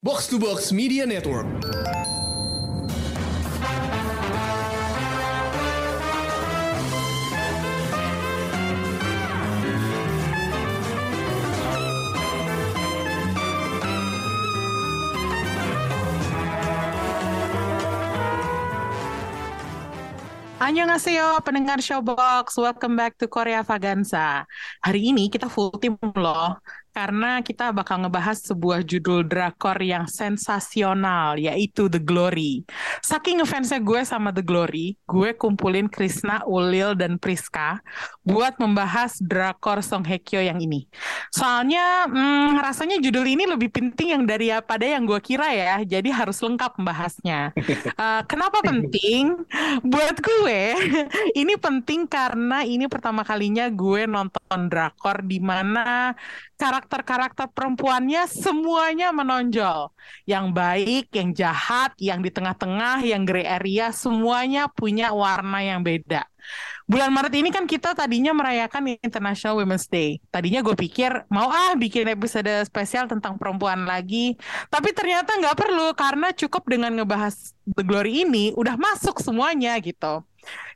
Box to Box Media Network. Annyeonghaseyo, pendengar Showbox. Welcome back to Korea Vaganza. Hari ini kita full team loh karena kita bakal ngebahas sebuah judul drakor yang sensasional, yaitu The Glory. Saking ngefansnya gue sama The Glory, gue kumpulin Krisna, Ulil, dan Priska buat membahas drakor Song Hye Kyo yang ini. Soalnya hmm, rasanya judul ini lebih penting yang daripada yang gue kira ya, jadi harus lengkap membahasnya. Uh, kenapa penting? Buat gue, ini penting karena ini pertama kalinya gue nonton drakor di mana karakter-karakter perempuannya semuanya menonjol. Yang baik, yang jahat, yang di tengah-tengah, yang gray area, semuanya punya warna yang beda. Bulan Maret ini kan kita tadinya merayakan International Women's Day. Tadinya gue pikir mau ah bikin episode spesial tentang perempuan lagi. Tapi ternyata nggak perlu karena cukup dengan ngebahas The Glory ini udah masuk semuanya gitu.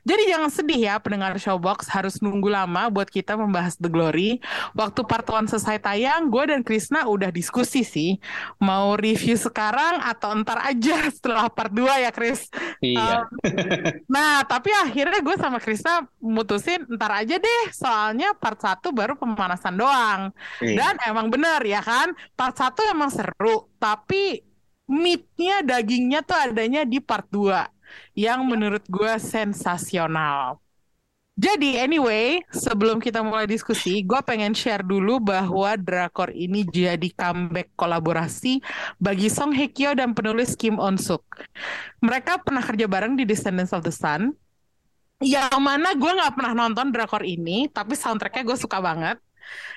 Jadi jangan sedih ya pendengar Showbox harus nunggu lama buat kita membahas The Glory. Waktu part 1 selesai tayang, gue dan Krisna udah diskusi sih. Mau review sekarang atau ntar aja setelah part 2 ya Kris? Iya. Um, nah tapi akhirnya gue sama Krisna mutusin ntar aja deh. Soalnya part 1 baru pemanasan doang. Iya. Dan emang bener ya kan, part 1 emang seru. Tapi meatnya, dagingnya tuh adanya di part 2 yang menurut gue sensasional. Jadi anyway, sebelum kita mulai diskusi, gue pengen share dulu bahwa drakor ini jadi comeback kolaborasi bagi Song Hye Kyo dan penulis Kim On Suk. Mereka pernah kerja bareng di Descendants of the Sun. Yang mana gue nggak pernah nonton drakor ini, tapi soundtracknya gue suka banget.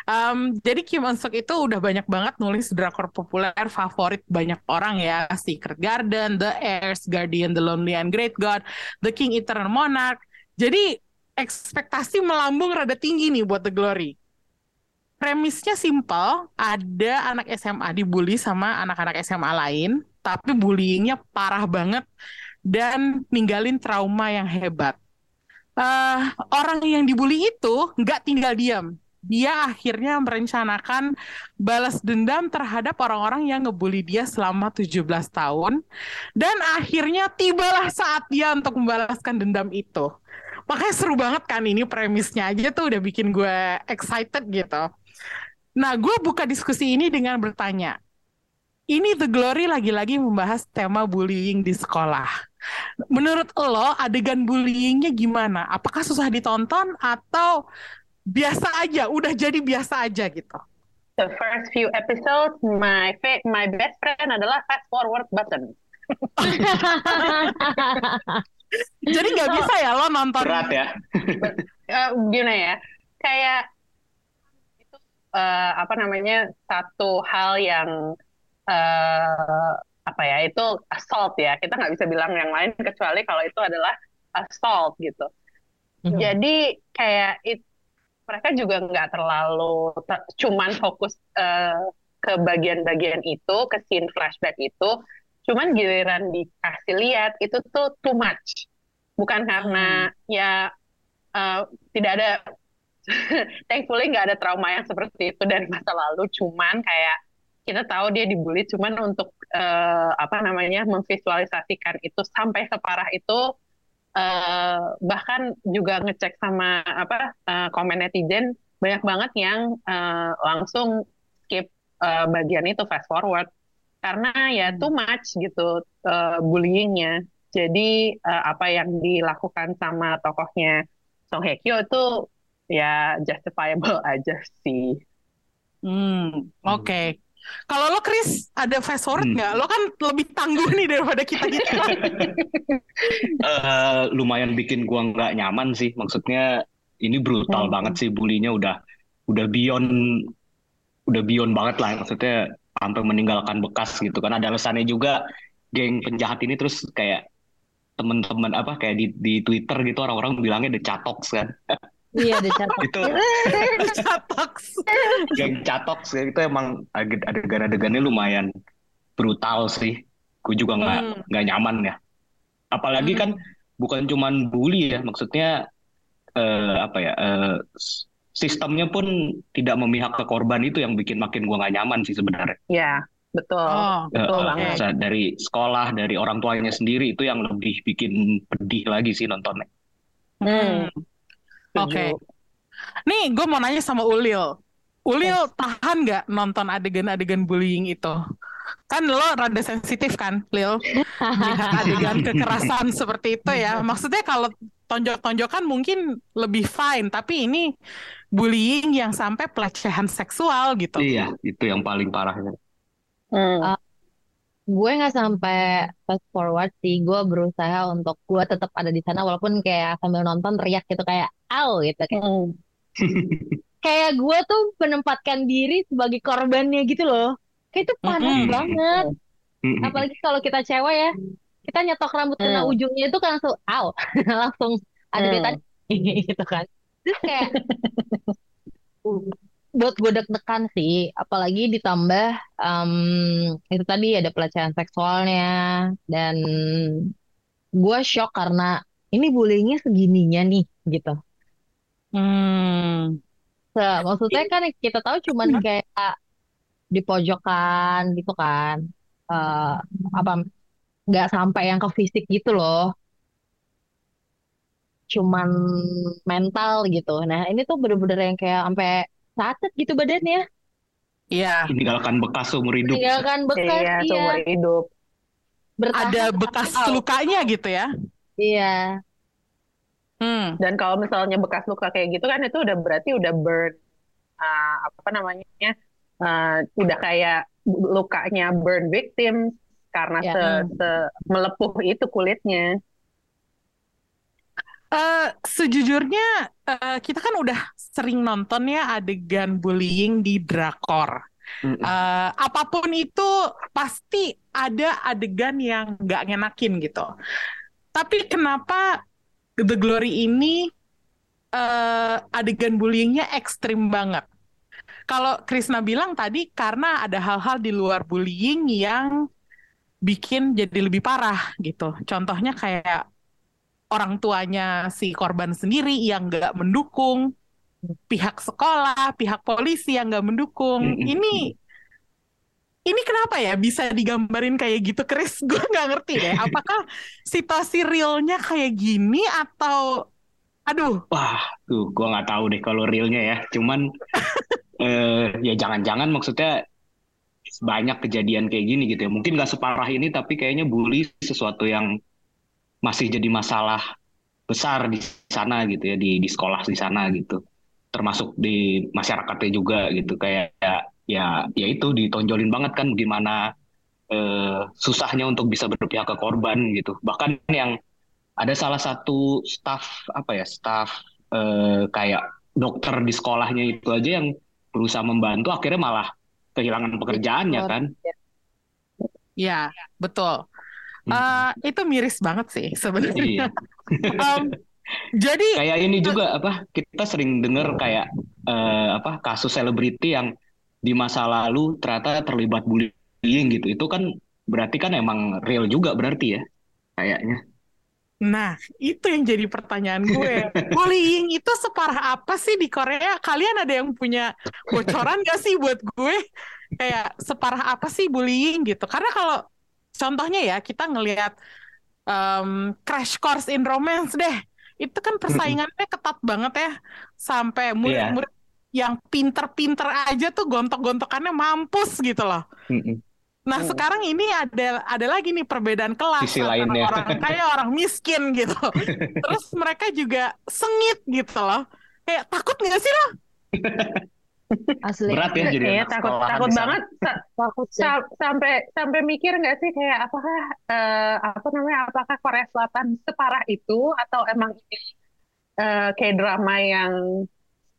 Um, jadi Kim On Suk itu udah banyak banget nulis drakor populer favorit banyak orang ya Secret Garden, The Heirs, Guardian, The Lonely and Great God, The King Eternal Monarch. Jadi ekspektasi melambung rada tinggi nih buat The Glory. Premisnya simple, ada anak SMA dibully sama anak-anak SMA lain, tapi bullyingnya parah banget dan ninggalin trauma yang hebat. Uh, orang yang dibully itu nggak tinggal diam, dia akhirnya merencanakan balas dendam terhadap orang-orang yang ngebully dia selama 17 tahun dan akhirnya tibalah saat dia untuk membalaskan dendam itu. Makanya seru banget kan ini premisnya aja tuh udah bikin gue excited gitu. Nah, gue buka diskusi ini dengan bertanya, ini The Glory lagi-lagi membahas tema bullying di sekolah. Menurut lo, adegan bullyingnya gimana? Apakah susah ditonton atau biasa aja, udah jadi biasa aja gitu. The first few episodes, my my best friend adalah fast forward button. jadi nggak bisa ya lo nonton. Berat ya. uh, gimana ya? Kayak itu uh, apa namanya satu hal yang uh, apa ya itu assault ya. Kita nggak bisa bilang yang lain kecuali kalau itu adalah assault gitu. Mm-hmm. Jadi kayak itu mereka juga nggak terlalu ter cuman fokus uh, ke bagian-bagian itu, ke scene flashback itu, cuman giliran dikasih lihat itu tuh too much. Bukan karena hmm. ya uh, tidak ada, thankfully nggak ada trauma yang seperti itu dari masa lalu, cuman kayak kita tahu dia dibully, cuman untuk uh, apa namanya memvisualisasikan itu sampai separah itu uh, bahkan juga ngecek sama apa uh, komen netizen banyak banget yang uh, langsung skip uh, bagian itu fast forward karena ya hmm. too much gitu uh, bullyingnya jadi uh, apa yang dilakukan sama tokohnya Song Hye Kyo itu ya justifiable aja sih. Hmm, oke. Okay. Kalau lo Chris ada fast forward hmm. nggak? Hmm. Lo kan lebih tangguh nih daripada kita kita. uh, lumayan bikin gua nggak nyaman sih. Maksudnya ini brutal hmm. banget sih bulinya udah udah beyond udah beyond banget lah. Maksudnya sampai meninggalkan bekas gitu kan. Ada alasannya juga geng penjahat ini terus kayak teman-teman apa kayak di di Twitter gitu orang-orang bilangnya the catoks kan. Iya, ada catok. itu catok. Yang catok itu emang adegan-adegannya lumayan brutal sih. Gue juga nggak Hmm. nggak nyaman ya. Apalagi Hmm. kan bukan cuman bully ya, maksudnya eh, apa ya? eh, sistemnya pun tidak memihak ke korban itu yang bikin makin gue nggak nyaman sih sebenarnya. Ya, betul. Oh, Betul eh, banget. dari sekolah, dari orang tuanya sendiri itu yang lebih bikin pedih lagi sih nontonnya. Hmm. Oke. Setuju. Nih, gue mau nanya sama Ulil. Ulil tahan nggak nonton adegan-adegan bullying itu? Kan lo rada sensitif kan, Lil? Melihat adegan kekerasan seperti itu ya. Maksudnya kalau tonjok-tonjokan mungkin lebih fine, tapi ini bullying yang sampai pelecehan seksual gitu. Iya, itu yang paling parahnya. Hmm. Gue nggak sampai fast forward sih gue berusaha untuk gue tetap ada di sana walaupun kayak sambil nonton teriak gitu kayak au gitu kayak Hmm. kayak gue tuh menempatkan diri sebagai korbannya gitu loh kayak itu panas Mm-mm. banget Mm-mm. apalagi kalau kita cewek ya kita nyetok rambut kena Hmm. ujungnya itu kan langsung au langsung ada Hmm. detak gitu kan terus kayak buat gue deg-degan sih. Apalagi ditambah em, itu tadi ada pelecehan seksualnya. Dan gue shock karena ini bullyingnya segininya nih gitu. Hmm. Se- maksudnya kan kita tahu cuman kayak di pojokan gitu kan. Eh, apa nggak sampai yang ke fisik gitu loh. Cuman mental gitu. Nah ini tuh bener-bener yang kayak sampai sacet gitu badannya Iya, Meninggalkan bekas seumur hidup. meninggalkan bekas Iya, iya seumur hidup. bertahan ada bekas lukanya gitu ya. iya Hmm. Dan kalau misalnya bekas luka kayak gitu kan itu udah berarti udah burn uh, apa namanya? uh, udah kayak lukanya burn victim karena Ya. se, se- melepuh itu kulitnya. Eh, sejujurnya eh, kita kan udah sering nonton ya adegan bullying di drakor. Eh, apa pun itu pasti ada adegan yang nggak ngenakin gitu. Tapi kenapa The Glory ini eh, adegan bullyingnya ekstrim banget? Kalau Krisna bilang tadi karena ada hal-hal di luar bullying yang bikin jadi lebih parah gitu. Contohnya kayak orang tuanya si korban sendiri yang nggak mendukung, pihak sekolah, pihak polisi yang nggak mendukung. Ini ini kenapa ya bisa digambarin kayak gitu, Chris? Gue nggak ngerti deh. Apakah situasi realnya kayak gini atau, aduh, Wah, tuh gua nggak tahu deh kalau realnya ya. Cuman eh, ya jangan-jangan maksudnya banyak kejadian kayak gini gitu ya. Mungkin nggak separah ini, tapi kayaknya bully sesuatu yang masih jadi masalah besar di sana gitu ya, di di sekolah di sana gitu. Termasuk di masyarakatnya juga gitu. Kayak ya ya, itu ditonjolin banget kan gimana eh, susahnya untuk bisa berpihak ke korban gitu. Bahkan yang ada salah satu staff apa ya staff eh, kayak dokter di sekolahnya itu aja yang berusaha membantu akhirnya malah kehilangan pekerjaannya kan ya betul. Eh, itu miris banget sih sebenarnya. iya Em, jadi, kayak ini juga apa kita sering dengar kayak eh, apa kasus selebriti yang di masa lalu ternyata terlibat bullying gitu itu kan berarti kan emang real juga berarti ya kayaknya Nah, itu yang jadi pertanyaan gue. Bullying itu separah apa sih di Korea? Kalian ada yang punya bocoran gak sih buat gue? Kayak separah apa sih bullying gitu? Karena kalau contohnya ya, kita ngelihat em, Crash Course in Romance deh. Itu kan persaingannya ketat banget ya. Sampai murid-murid yang pinter-pinter aja tuh gontok-gontokannya mampus gitu loh. Mm-mm. Nah, sekarang ini ada ada lagi nih perbedaan kelas Sisi antara lainnya. orang kaya orang miskin gitu. Terus mereka juga sengit gitu loh. Kayak takut nggak sih lo? asli. Berat ya jadi anak takut takut banget Sa- takut sa- sampai sampai mikir nggak sih kayak apakah eh, apa namanya apakah Korea Selatan separah itu atau emang ini eh, kayak drama yang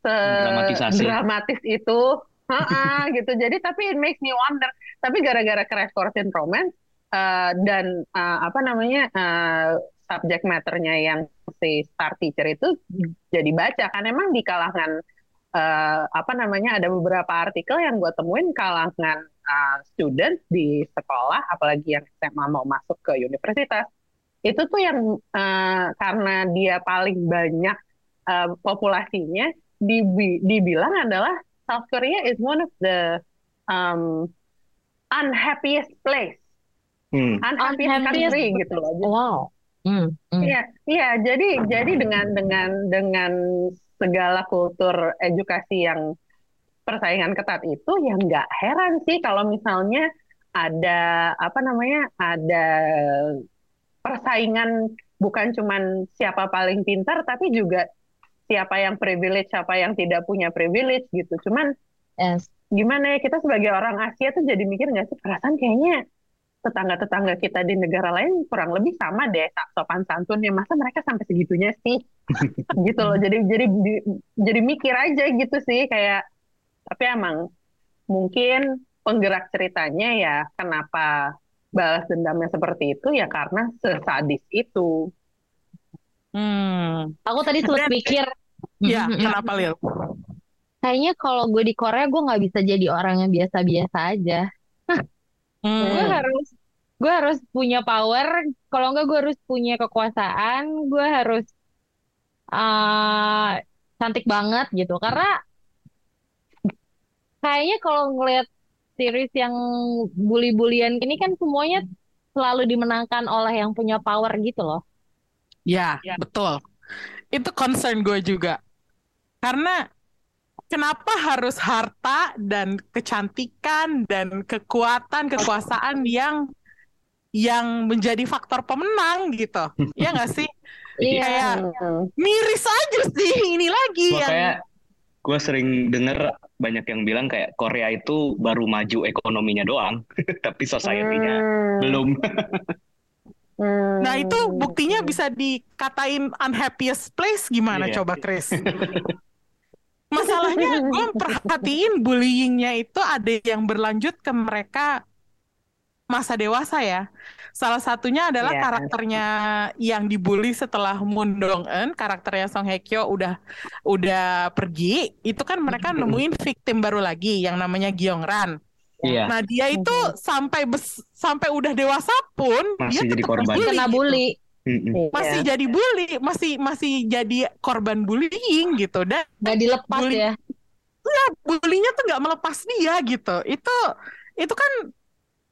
Dramatisasi. dramatis itu? Ha-ha, gitu. Jadi tapi it makes me wonder. Tapi gara-gara Crash Course in Romance eh, dan eh, apa namanya eh, subject matternya yang si Star Teacher itu jadi baca kan. Emang di kalangan eh, apa namanya ada beberapa artikel yang gue temuin kalangan uh, student di sekolah, apalagi yang SMA mau masuk ke universitas, itu tuh yang uh, karena dia paling banyak uh, populasinya, dibi dibilang adalah South Korea is one of the um, unhappiest place, Hmm. unhappiest, Unhappiest- country gitu loh. Wow. Hmm, hmm. Iya, iya. Jadi, jadi dengan dengan dengan segala kultur edukasi yang persaingan ketat itu, ya nggak heran sih kalau misalnya ada apa namanya, ada persaingan bukan cuman siapa paling pintar, tapi juga siapa yang privilege, siapa yang tidak punya privilege gitu. Cuman Yes. gimana ya kita sebagai orang Asia tuh jadi mikir nggak sih perasaan kayaknya tetangga-tetangga kita di negara lain kurang lebih sama deh sopan santunnya masa mereka sampai segitunya sih gitu loh jadi jadi di- jadi mikir aja gitu sih kayak tapi emang mungkin penggerak ceritanya ya kenapa balas dendamnya seperti itu ya karena sesadis itu Hmm. Aku tadi sempat pikir, Ya, kenapa Lil? kayaknya kalau gue di Korea gue nggak bisa jadi orang yang biasa-biasa aja. Hmm. Gue harus, gue harus punya power. Kalau enggak gue harus punya kekuasaan. Gue harus uh, cantik banget gitu. Karena kayaknya kalau ngelihat series yang bully-bulian ini kan semuanya selalu dimenangkan oleh yang punya power gitu loh. Ya, betul. Itu concern gue juga. Karena kenapa harus harta dan kecantikan dan kekuatan, kekuasaan yang yang menjadi faktor pemenang gitu. Ya nggak sih? Kayak Hmm. miris aja sih ini lagi yang Makanya gue sering denger banyak yang bilang kayak Korea itu baru maju ekonominya doang, tapi society-nya Hmm. belum. Hmm. Nah itu buktinya bisa dikatain unhappiest place gimana Iya. coba Chris? Masalahnya gue perhatiin bullyingnya itu ada yang berlanjut ke mereka masa dewasa ya. Salah satunya adalah Iya. karakternya yang dibully setelah Moon Dong Eun, karakternya Song Hye Kyo udah udah pergi. Itu kan mereka nemuin victim baru lagi yang namanya Gyeong Ran. Iya, Nah dia itu sampai bes- sampai udah dewasa pun dia Masih jadi tetap korban. dibully Kena gitu. bully. Iya. masih jadi bully, masih masih jadi korban bullying gitu dan Gak dilepas Bully. ya. bullyingnya tuh nggak melepas dia gitu. Itu itu kan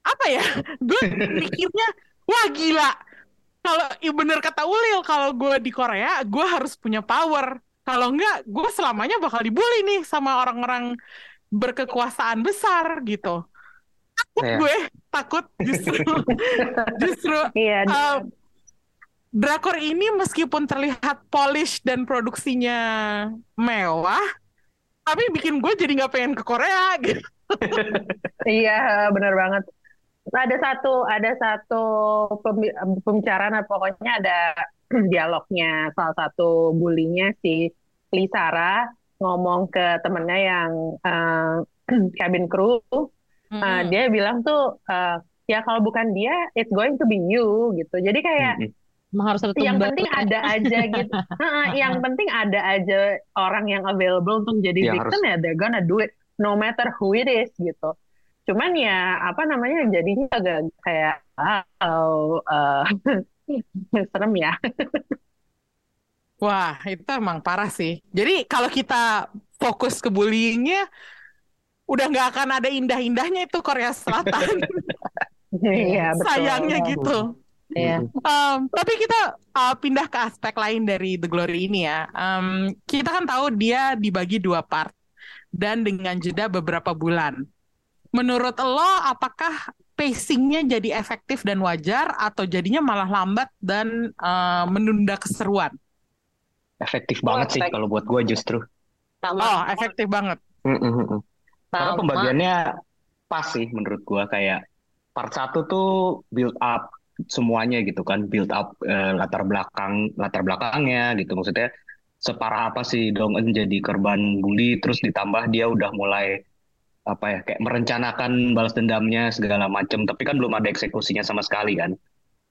apa ya? Gue mikirnya wah gila. Kalau i bener kata Ulil, kalau gue di Korea, gue harus punya power. Kalau enggak, gue selamanya bakal dibully nih sama orang-orang berkekuasaan besar gitu. Takut Iya. gue, takut justru justru Iya, Uh, drakor ini meskipun terlihat polish dan produksinya mewah, tapi bikin gue jadi nggak pengen ke Korea gitu. Iya, benar banget. Ada satu, ada satu pembi- pembicaraan, pokoknya ada dialognya salah satu bulinya si Lisara ngomong ke temennya yang eh, cabin crew, eh, Mm-mm. dia bilang tuh, eh, ya kalau bukan dia, it's going to be you gitu. Jadi kayak harus ada yang penting ada aja gitu. Heeh, yang penting ada aja orang yang available untuk jadi Yang victim ya they're gonna do it no matter who it is gitu. Cuman ya apa namanya jadinya agak kayak oh eh, serem ya. Wah, itu emang parah sih. Jadi kalau kita fokus ke bullyingnya, udah nggak akan ada indah-indahnya itu Korea Selatan. Iya betul. Sayangnya gitu. Iya. Um, tapi kita uh, pindah ke aspek lain dari The Glory ini ya. Um, kita kan tahu dia dibagi dua part dan dengan jeda beberapa bulan. Menurut lo, apakah pacingnya jadi efektif dan wajar atau jadinya malah lambat dan uh, menunda keseruan? Efektif banget sih kalau buat gue justru. Sama. Oh, efektif banget. Mm-mm. Karena pembagiannya pas sih menurut gue kayak part satu tuh build up semuanya gitu kan, build up eh, latar belakang latar belakangnya gitu maksudnya separah apa sih Dong Eun jadi korban bully terus ditambah dia udah mulai apa ya kayak merencanakan balas dendamnya segala macam tapi kan belum ada eksekusinya sama sekali kan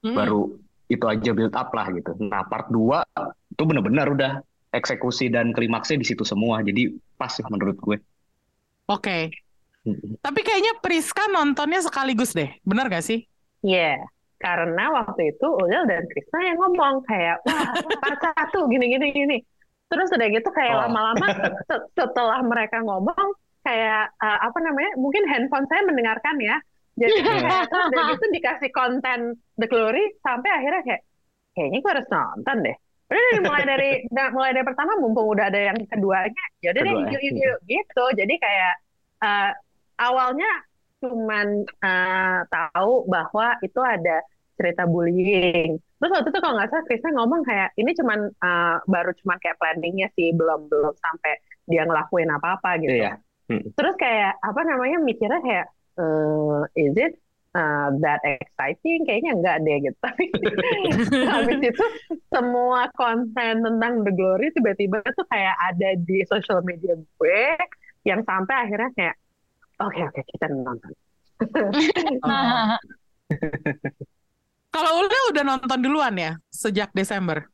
Hmm. baru itu aja build up lah gitu nah part 2 itu benar-benar udah eksekusi dan klimaksnya di situ semua jadi pas sih menurut gue Oke. Tapi kayaknya Priska nontonnya sekaligus deh, benar gak sih? Iya, karena waktu itu Ulil dan Krisna yang ngomong kayak, wah part satu gini gini gini. Terus udah gitu kayak Oh. lama-lama se- setelah mereka ngomong kayak uh, apa namanya? Mungkin handphone saya mendengarkan ya. Jadi kayak terus udah gitu dikasih konten The Glory sampai akhirnya kayak kayaknya gue harus nonton deh. Udah deh, mulai dari da- mulai dari pertama mumpung udah ada yang keduanya, ya udah deh yuk yuk yuk gitu. Jadi kayak uh, awalnya cuman uh, tahu bahwa itu ada cerita bullying. Terus waktu itu kalau nggak salah Krisna ngomong kayak ini cuman uh, baru cuman kayak planningnya sih belum belum sampai dia ngelakuin apa-apa gitu. Iya. Mm. Terus kayak apa namanya mikirnya kayak eh, is it uh, that exciting? Kayaknya enggak deh gitu. Tapi habis itu semua konten tentang The Glory tiba-tiba tuh kayak ada di social media gue yang sampai akhirnya kayak oke oke kita nonton. Oh. Kalau Ulil udah nonton duluan ya, sejak Desember.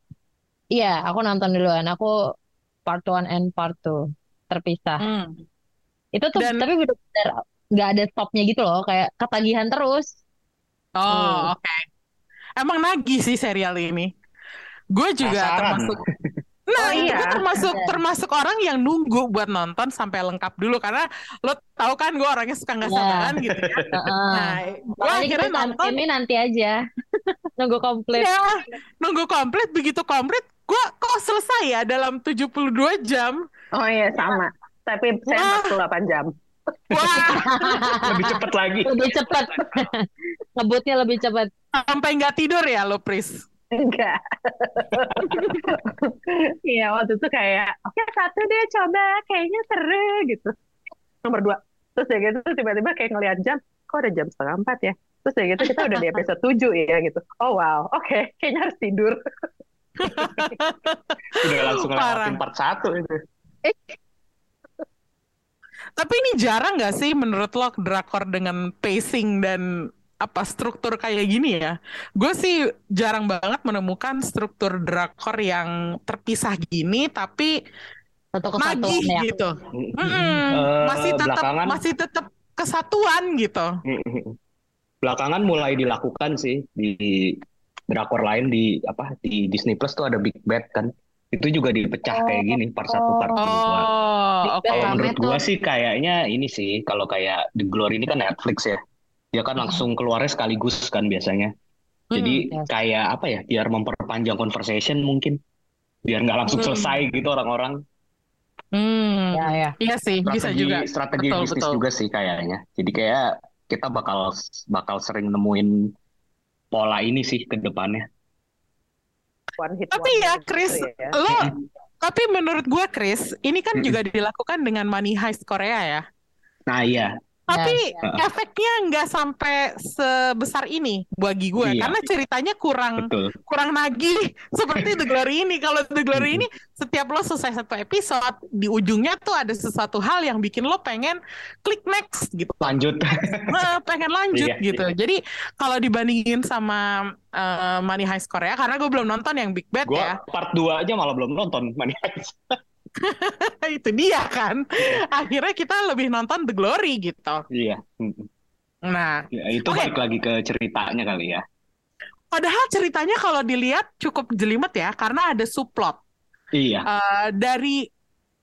Iya, aku nonton duluan. Aku part 1 and part 2 terpisah. Hmm. Itu tuh Dan- tapi bener-bener nggak ada stopnya gitu loh, kayak ketagihan terus. Oh, Hmm. oke. Emang nagih sih serial ini. Gue juga Penasaran. termasuk Nah, Oh, itu iya. gue termasuk Bener. termasuk orang yang nunggu buat nonton sampai lengkap dulu karena lo tahu kan gue orangnya suka nggak Iya. sabaran gitu ya. Nah, gue akhirnya kita nonton ini nanti aja. Nunggu komplit. ya nunggu komplit begitu komplit gue kok selesai ya dalam 72 jam. Oh iya sama. Tapi saya Wah. 48 jam. Wah, Lebih cepet lagi. Lebih cepat. Ngebutnya lebih cepat. sampai nggak tidur ya lo, Pris. Enggak. Iya waktu itu kayak oke satu deh coba kayaknya seru gitu. Nomor dua. Terus ya gitu tiba-tiba kayak ngeliat jam, kok udah jam setengah empat ya. Terus ya gitu kita udah di episode tujuh ya gitu. Oh wow, oke kayaknya harus tidur. Udah langsung ngelewatin part satu itu. Tapi ini jarang nggak sih menurut lo drakor dengan pacing dan apa struktur kayak gini ya? Gue sih jarang banget menemukan struktur drakor yang terpisah gini tapi Satu kesatuan ya. gitu. Mm-mm. Eh, masih tetap belakangan masih tetap kesatuan gitu. belakangan mulai dilakukan sih di drakor lain di apa di Disney Plus tuh ada Big Bad kan. Itu juga dipecah kayak gini part satu part dua. Oh, oke. Kalau Rame menurut gua sih kayaknya ini sih kalau kayak The Glory ini kan Netflix ya. Dia kan langsung keluarnya sekaligus kan biasanya. Jadi Hmm, yes. kayak apa ya? Biar memperpanjang conversation mungkin. Biar nggak langsung Hmm. selesai gitu orang-orang. Hmm. Ya, ya. Iya sih, bisa Strategi juga. strategi Betul, bisnis betul. juga sih kayaknya. Jadi kayak kita bakal bakal sering nemuin pola ini sih ke depannya. One hit Tapi ya, gitu Chris, ya. lo tapi menurut gue, Chris, ini kan juga dilakukan dengan Money Heist Korea ya. Nah iya, Tapi ya. efeknya nggak sampai sebesar ini bagi gue, Iya. karena ceritanya kurang betul. kurang nagih seperti The Glory ini. Kalau The Glory ini setiap lo selesai satu episode, di ujungnya tuh ada sesuatu hal yang bikin lo pengen klik next gitu. Lanjut. Pengen lanjut Iya, gitu. Jadi kalau dibandingin sama eh, Money Heist Korea, karena gue belum nonton yang Big Bad ya, Gua part 2 aja malah belum nonton Money Heist. itu dia kan. Akhirnya kita lebih nonton The Glory gitu. Iya. Nah, Ya, itu Oke. balik lagi ke ceritanya kali ya. padahal ceritanya kalau dilihat cukup jelimet ya, karena ada subplot. Iya. Eh, dari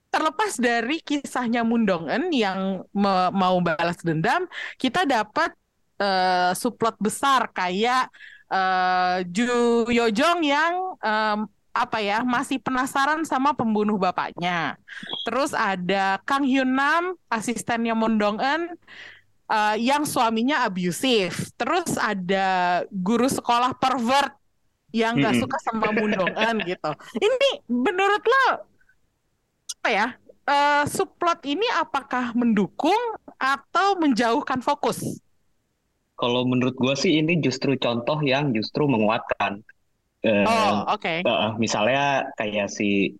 terlepas dari kisahnya Mundongen yang me- mau balas dendam, kita dapat eh, subplot besar kayak eh, Ju Yojong yang em, apa ya masih penasaran sama pembunuh bapaknya. Terus ada Kang Hyun Nam, asistennya Mundongen eh, yang suaminya abusif. Terus ada guru sekolah pervert yang nggak Mm-mm. suka sama Mundongen gitu. Ini menurut lo apa ya? eh, subplot ini apakah mendukung atau menjauhkan fokus? Kalau menurut gua sih ini justru contoh yang justru menguatkan. Eh, Oh, oke. eh, misalnya kayak si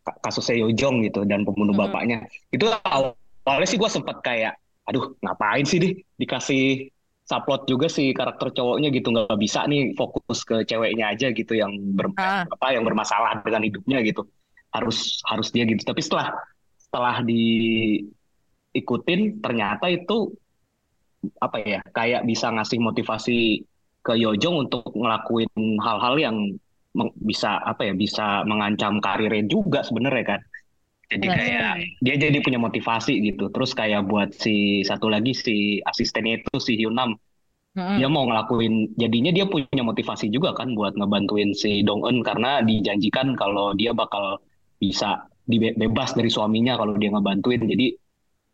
ka- kasusnya Yojong gitu dan pembunuh Mm-mm. bapaknya. Itu awalnya sih gua sempet kayak, aduh ngapain sih deh dikasih subplot juga si karakter cowoknya gitu nggak bisa nih fokus ke ceweknya aja gitu yang ber, Ah. apa yang bermasalah dengan hidupnya gitu harus harus dia gitu tapi setelah setelah di ikutin ternyata itu apa ya kayak bisa ngasih motivasi ke Yojong untuk ngelakuin hal-hal yang bisa apa ya bisa mengancam karirnya juga sebenarnya kan. Jadi kayak dia jadi punya motivasi gitu. Terus kayak buat si satu lagi si asistennya itu si Hyunam Mm-mm. dia mau ngelakuin jadinya dia punya motivasi juga kan buat ngebantuin si Dong Eun karena dijanjikan kalau dia bakal bisa dibebas dari suaminya kalau dia ngebantuin jadi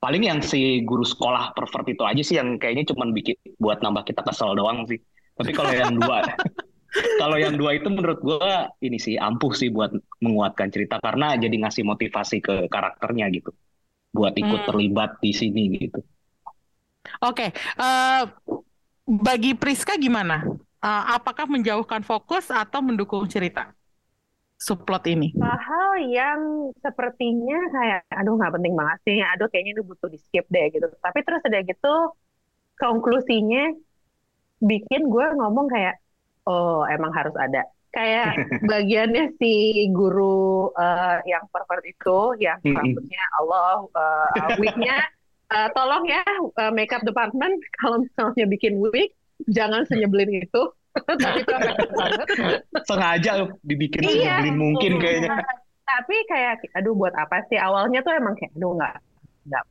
paling yang si guru sekolah pervert itu aja sih yang kayaknya cuman bikin buat nambah kita kesel doang sih tapi kalau yang dua kalau yang dua itu menurut gua ini sih ampuh sih buat menguatkan cerita. Karena jadi ngasih motivasi ke karakternya gitu. Buat ikut Hmm. terlibat di sini gitu. Oke, eh, bagi Priska gimana? Eh, apakah menjauhkan fokus atau mendukung cerita? Subplot ini? hal yang sepertinya kayak aduh nggak penting banget sih. Aduh kayaknya ini butuh di skip deh gitu. Tapi terus ada gitu konklusinya bikin gue ngomong kayak oh emang harus ada. Kayak bagiannya si guru eh, yang pervert itu yang rambutnya Allah eh, wignya eh, tolong ya eh, makeup department kalau misalnya bikin wig jangan senyebelin itu. Tapi sengaja dibikin Iya. sebelin mungkin kayaknya. Tapi kayak aduh buat apa sih? Awalnya tuh emang kayak aduh nggak nggak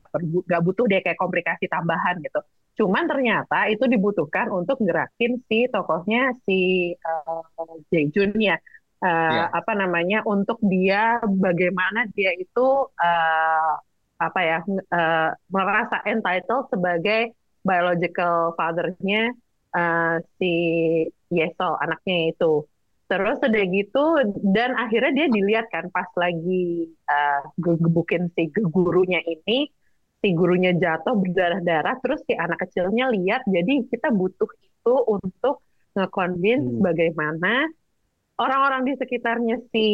nggak butuh deh kayak komplikasi tambahan gitu cuman ternyata itu dibutuhkan untuk gerakin si tokohnya si uh, Jaejun ya Uh, Iya. apa namanya untuk dia bagaimana dia itu uh, apa ya uh, merasa entitled sebagai biological father-nya uh, si Yesol anaknya itu Terus udah gitu dan akhirnya dia dilihat kan pas lagi uh, gebukin si gurunya ini, si gurunya jatuh berdarah-darah, terus si anak kecilnya lihat, jadi kita butuh itu untuk nge-convince Hmm. bagaimana orang-orang di sekitarnya si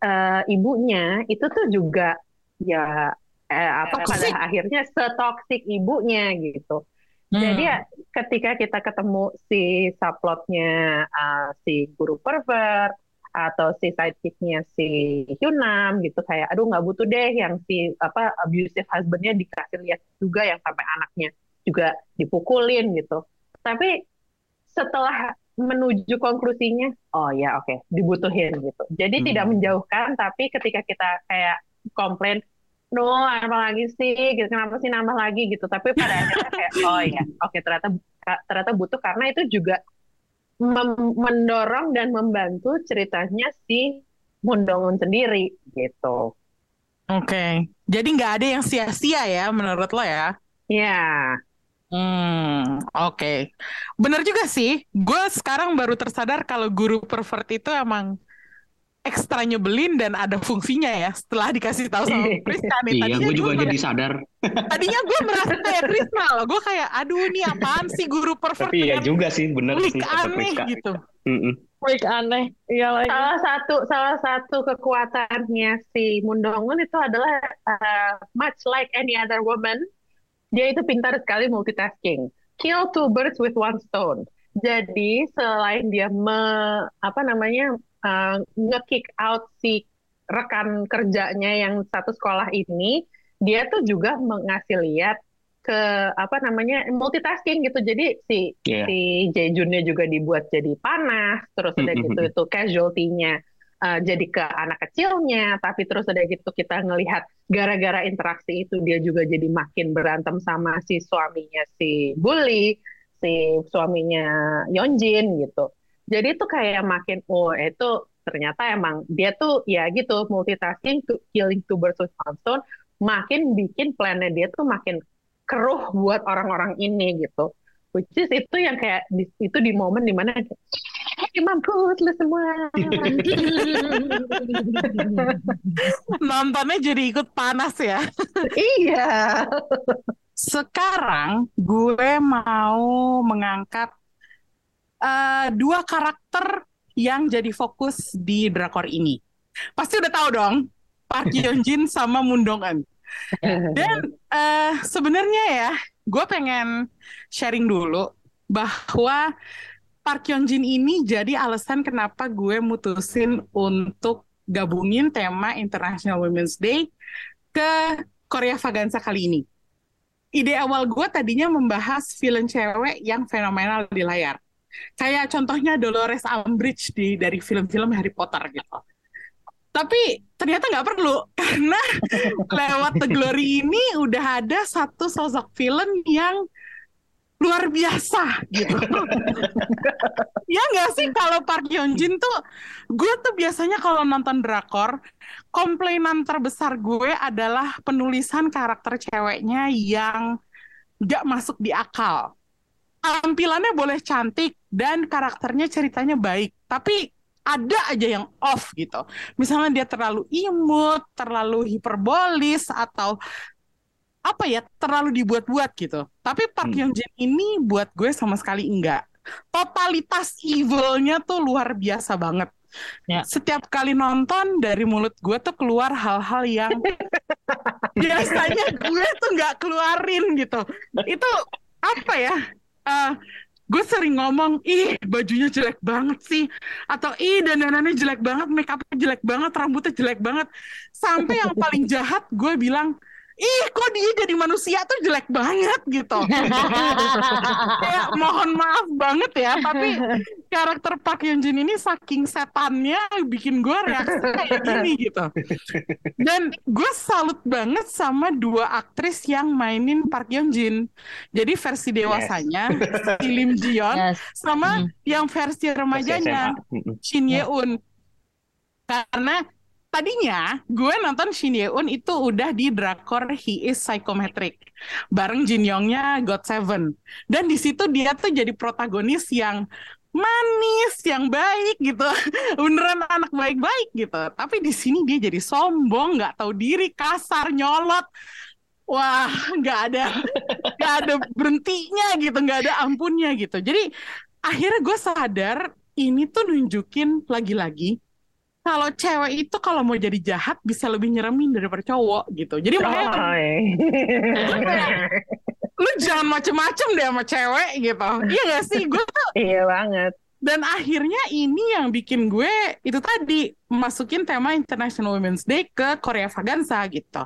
uh, ibunya itu tuh juga ya eh, apa pada Toxic. akhirnya setoksik ibunya gitu. Jadi Hmm. ya ketika kita ketemu si subplotnya uh, si guru pervert atau si sidekicknya si Hyunam gitu kayak aduh nggak butuh deh yang si apa abusive husbandnya dikasih lihat juga yang sampai anaknya juga dipukulin gitu. Tapi setelah menuju konklusinya oh ya oke dibutuhin gitu. Jadi Hmm. tidak menjauhkan tapi ketika kita kayak komplain no apa lagi sih gitu kenapa sih nambah lagi gitu tapi pada akhirnya kayak oh ya oke ternyata ternyata butuh karena itu juga mendorong dan membantu ceritanya si Mundongun sendiri gitu Oke, jadi nggak ada yang sia-sia ya menurut lo ya? ya Hmm, oke. Bener juga sih. Gue sekarang baru tersadar kalau guru pervert itu emang ekstra nyebelin dan ada fungsinya ya setelah dikasih tahu sama Priska nih. iya Tadinya gue juga gua jadi sadar tadinya gue merasa kayak Prisma loh. Gue kayak aduh ini apaan sih guru pervert tapi ya dengan juga sih bener sih aneh Priska gitu. Freak aneh. Iya lagi. salah satu salah satu kekuatannya si Mundongun itu adalah uh, much like any other woman dia itu pintar sekali multitasking kill two birds with one stone jadi selain dia me, apa namanya uh, nge-kick out si rekan kerjanya yang satu sekolah ini dia tuh juga mengasih lihat ke apa namanya multitasking gitu. Jadi si Iya. si Jaejunnya juga dibuat jadi panas terus udah gitu itu casualty-nya uh, jadi ke anak kecilnya. Tapi terus udah gitu kita ngelihat gara-gara interaksi itu dia juga jadi makin berantem sama si suaminya si bully si suaminya Yeonjin gitu jadi itu kayak makin oh itu ternyata emang dia tuh ya gitu multitasking to killing two birds with one stone makin bikin plannya dia tuh makin keruh buat orang-orang ini gitu. Which is itu yang kayak di, itu di momen di mana Hey, mampus lu semua. Nontonnya jadi ikut panas ya. iya. Sekarang gue mau mengangkat eh, dua karakter yang jadi fokus di drakor ini. Pasti udah tahu dong, Park Yeon Jin sama Moon Dong Eun. Dan eh, sebenarnya ya, gue pengen sharing dulu bahwa Park Yeon Jin ini jadi alasan kenapa gue mutusin untuk gabungin tema International Women's Day ke Korea Vaganza kali ini. ide awal gue tadinya membahas film cewek yang fenomenal di layar. Kayak contohnya Dolores Umbridge di dari film-film Harry Potter gitu. Tapi ternyata nggak perlu karena lewat The Glory ini udah ada satu sosok film yang luar biasa gitu. ya nggak sih kalau Park Hyun Jin tuh gue tuh biasanya kalau nonton drakor komplainan terbesar gue adalah penulisan karakter ceweknya yang nggak masuk di akal. Tampilannya boleh cantik dan karakternya ceritanya baik, tapi ada aja yang off gitu. Misalnya dia terlalu imut, terlalu hiperbolis atau apa ya terlalu dibuat-buat gitu. Tapi Park Hmm. Hyun Jin ini buat gue sama sekali enggak. Totalitas evilnya tuh luar biasa banget. Ya. Setiap kali nonton dari mulut gue tuh keluar hal-hal yang biasanya gue tuh nggak keluarin gitu. Itu apa ya? Eh, gue sering ngomong, ih bajunya jelek banget sih, atau ih dandanannya jelek banget, make upnya jelek banget, rambutnya jelek banget. Sampai yang paling jahat gue bilang, ih kok dia jadi manusia tuh jelek banget gitu. Kayak mohon maaf banget ya, tapi karakter Park Hyun Jin ini saking setannya bikin gue reaksi kayak gini gitu. Dan gue salut banget sama dua aktris yang mainin Park Hyun Jin. Jadi versi dewasanya si Lim Ji Yeon Yes. sama Hmm. yang versi remajanya SMA. Mm-mm. Shin Ye Un. Karena tadinya gue nonton Shin Ye Un itu udah di drakor He Is Psychometric bareng Jin Yongnya God Seven. Dan di situ dia tuh jadi protagonis yang manis, yang baik gitu, beneran anak baik-baik gitu. Tapi di sini dia jadi sombong, nggak tahu diri, kasar, nyolot. Wah, nggak ada, nggak ada berhentinya gitu, nggak ada ampunnya gitu. Jadi akhirnya gue sadar ini tuh nunjukin lagi-lagi kalau cewek itu kalau mau jadi jahat bisa lebih nyeremin daripada cowok gitu. Jadi makanya lu jangan macem-macem deh sama cewek gitu. Iya gak sih? Gue tuh iya banget. dan akhirnya ini yang bikin gue itu tadi masukin tema International Women's Day ke Korea Vaganza gitu.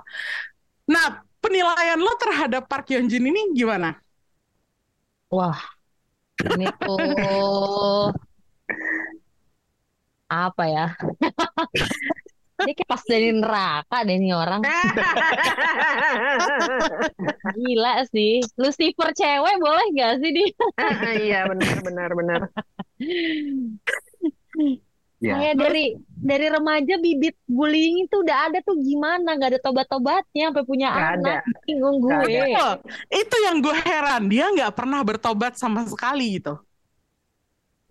Nah, penilaian lo terhadap Park Hyun Jin ini gimana? Wah, ini tuh apa ya? Ini kayak pas dari neraka deh nih orang. Gila sih. Lucifer cewek boleh gak sih dia? Iya benar benar benar. Ya. Kayak dari dari remaja bibit bullying itu udah ada tuh gimana? Gak ada tobat-tobatnya sampai punya Nggak ada. anak. Bingung Nggak gue. Itu, itu yang gue heran. Dia nggak pernah bertobat sama sekali gitu.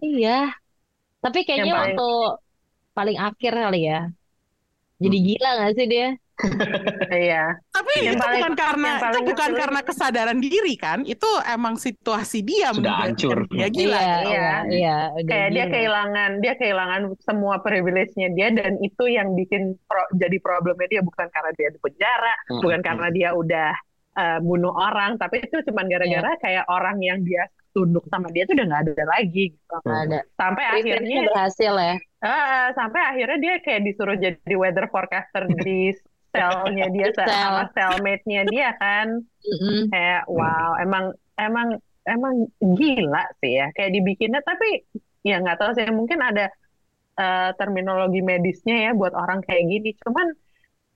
Iya. Tapi kayaknya Yang paling- waktu paling akhir kali ya. Jadi gila gak sih dia? Iya. Tapi Yang itu paling- bukan karena yang itu bukan karena kesadaran diri kan? Itu emang situasi dia Sudah hancur. Dia gila. Iya, iya, iya. Udah Kayak dia kehilangan dia kehilangan semua privilege-nya dia dan itu yang bikin pro- jadi problemnya dia bukan karena dia di penjara, Mm-mm. bukan karena dia udah eh, bunuh orang, tapi itu cuma gara-gara Iya. kayak orang yang dia tunduk sama dia tuh udah nggak ada lagi gitu. Nggak ada. Sampai akhirnya berhasil ya. Ah, sampai akhirnya dia kayak disuruh jadi weather forecaster di selnya dia Sel. sama cellmate-nya dia kan. Mm-mm. Kayak wow, emang emang emang gila sih ya kayak dibikinnya tapi ya nggak tahu sih mungkin ada eh, terminologi medisnya ya buat orang kayak gini. Cuman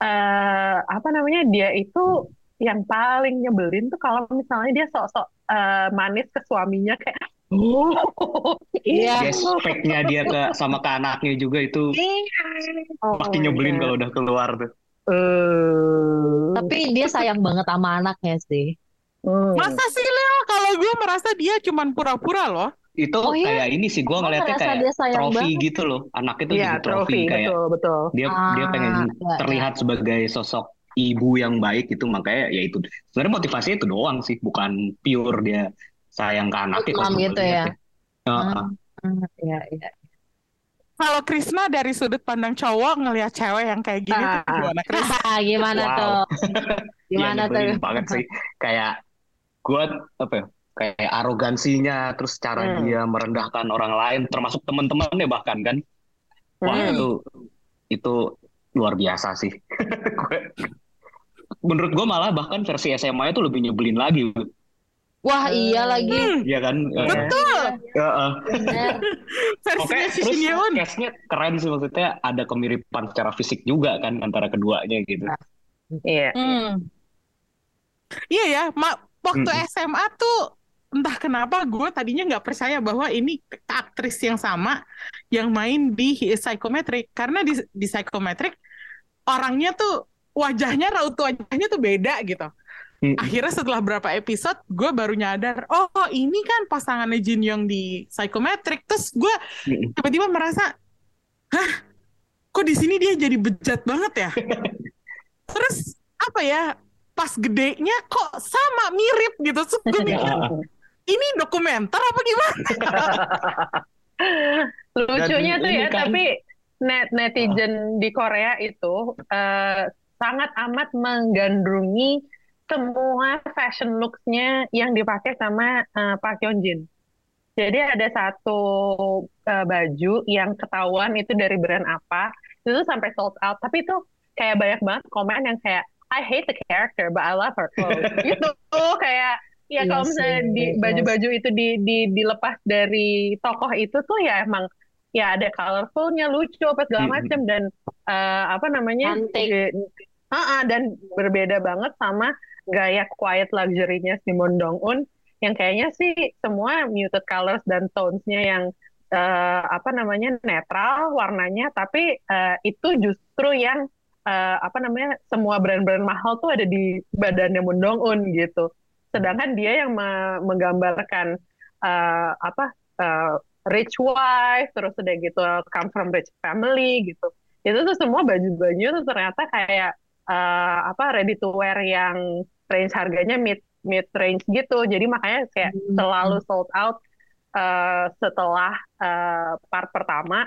eh, apa namanya dia itu yang paling nyebelin tuh kalau misalnya dia sok-sok eh, manis ke suaminya kayak oh Iya. Dia speknya dia ke sama ke anaknya juga itu Oh, makin nyebelin iya. kalau udah keluar tuh. Eh, Tapi dia sayang banget sama anaknya sih. hmm. Masa sih Leo? Kalau gue merasa dia cuman pura-pura loh. Itu Oh, iya? kayak ini sih Gua ngeliatnya kayak dia sayang trofi banget. gitu loh. Anaknya tuh Iya, jadi trofi trofi, kayak betul, betul. dia dia pengen Ah, iya, terlihat sebagai sosok ibu yang baik itu makanya ya itu sebenarnya motivasinya itu doang sih bukan pure dia sayang ke anaknya kalau gitu ya. Heeh. Hmm, Iya, iya. Kalau Krisna dari sudut pandang cowok ngelihat cewek yang kayak gini tuh Ah. gimana Kris? Gimana Wow. tuh? Iya, Gimana tuh? nyebelin banget sih kayak gua apa ya kayak arogansinya terus cara Hmm. dia merendahkan orang lain termasuk teman-temannya bahkan kan wah Hmm. itu itu luar biasa sih Gue- menurut gue malah bahkan versi SMA itu lebih nyebelin lagi. Wah, iya lagi. Hmm, Iya kan? Eh, betul. eh, eh. Bener. Versinya Oke, si keren sih maksudnya ada kemiripan secara fisik juga kan antara keduanya gitu. Iya. Hmm. Iya ya, Ma, waktu Mm-mm. SMA tuh entah kenapa gue tadinya nggak percaya bahwa ini aktris yang sama yang main di Psychometric karena di di Psychometric orangnya tuh wajahnya raut wajahnya tuh beda gitu. Mm. Akhirnya setelah berapa episode gue baru nyadar, oh ini kan pasangannya Jin Young di Psychometric. Terus gue Mm-mm. tiba-tiba merasa, hah, kok di sini dia jadi bejat banget ya? Terus apa ya? Pas gedenya kok sama mirip gitu. Terus gue mikir, ini dokumenter apa gimana? Lucunya Dan tuh ya, kan- tapi net netizen di Korea itu eh, sangat amat menggandrungi semua fashion looks-nya yang dipakai sama eh, Park Hyun Jin. Jadi ada satu eh, baju yang ketahuan itu dari brand apa, itu tuh sampai sold out. Tapi itu kayak banyak banget komen yang kayak I hate the character but I love her clothes. gitu kayak ya Iya kalau misalnya di iya. baju-baju itu di, di dilepas dari tokoh itu tuh ya emang ya ada colorfulnya lucu apa segala macam dan eh, apa namanya Cantik. Ah, ah, dan berbeda banget sama gaya quiet luxury-nya si Moon Dong Un yang kayaknya sih semua muted colors dan tones-nya yang eh, apa namanya netral warnanya tapi eh, itu justru yang eh, apa namanya semua brand-brand mahal tuh ada di badannya Moon Dong Un gitu. Sedangkan dia yang me- menggambarkan eh, apa eh, rich wife terus udah gitu come from rich family gitu. Itu tuh semua baju-baju tuh ternyata kayak eh, apa ready to wear yang range harganya mid mid range gitu jadi makanya kayak Hmm. selalu sold out eh, setelah eh, part pertama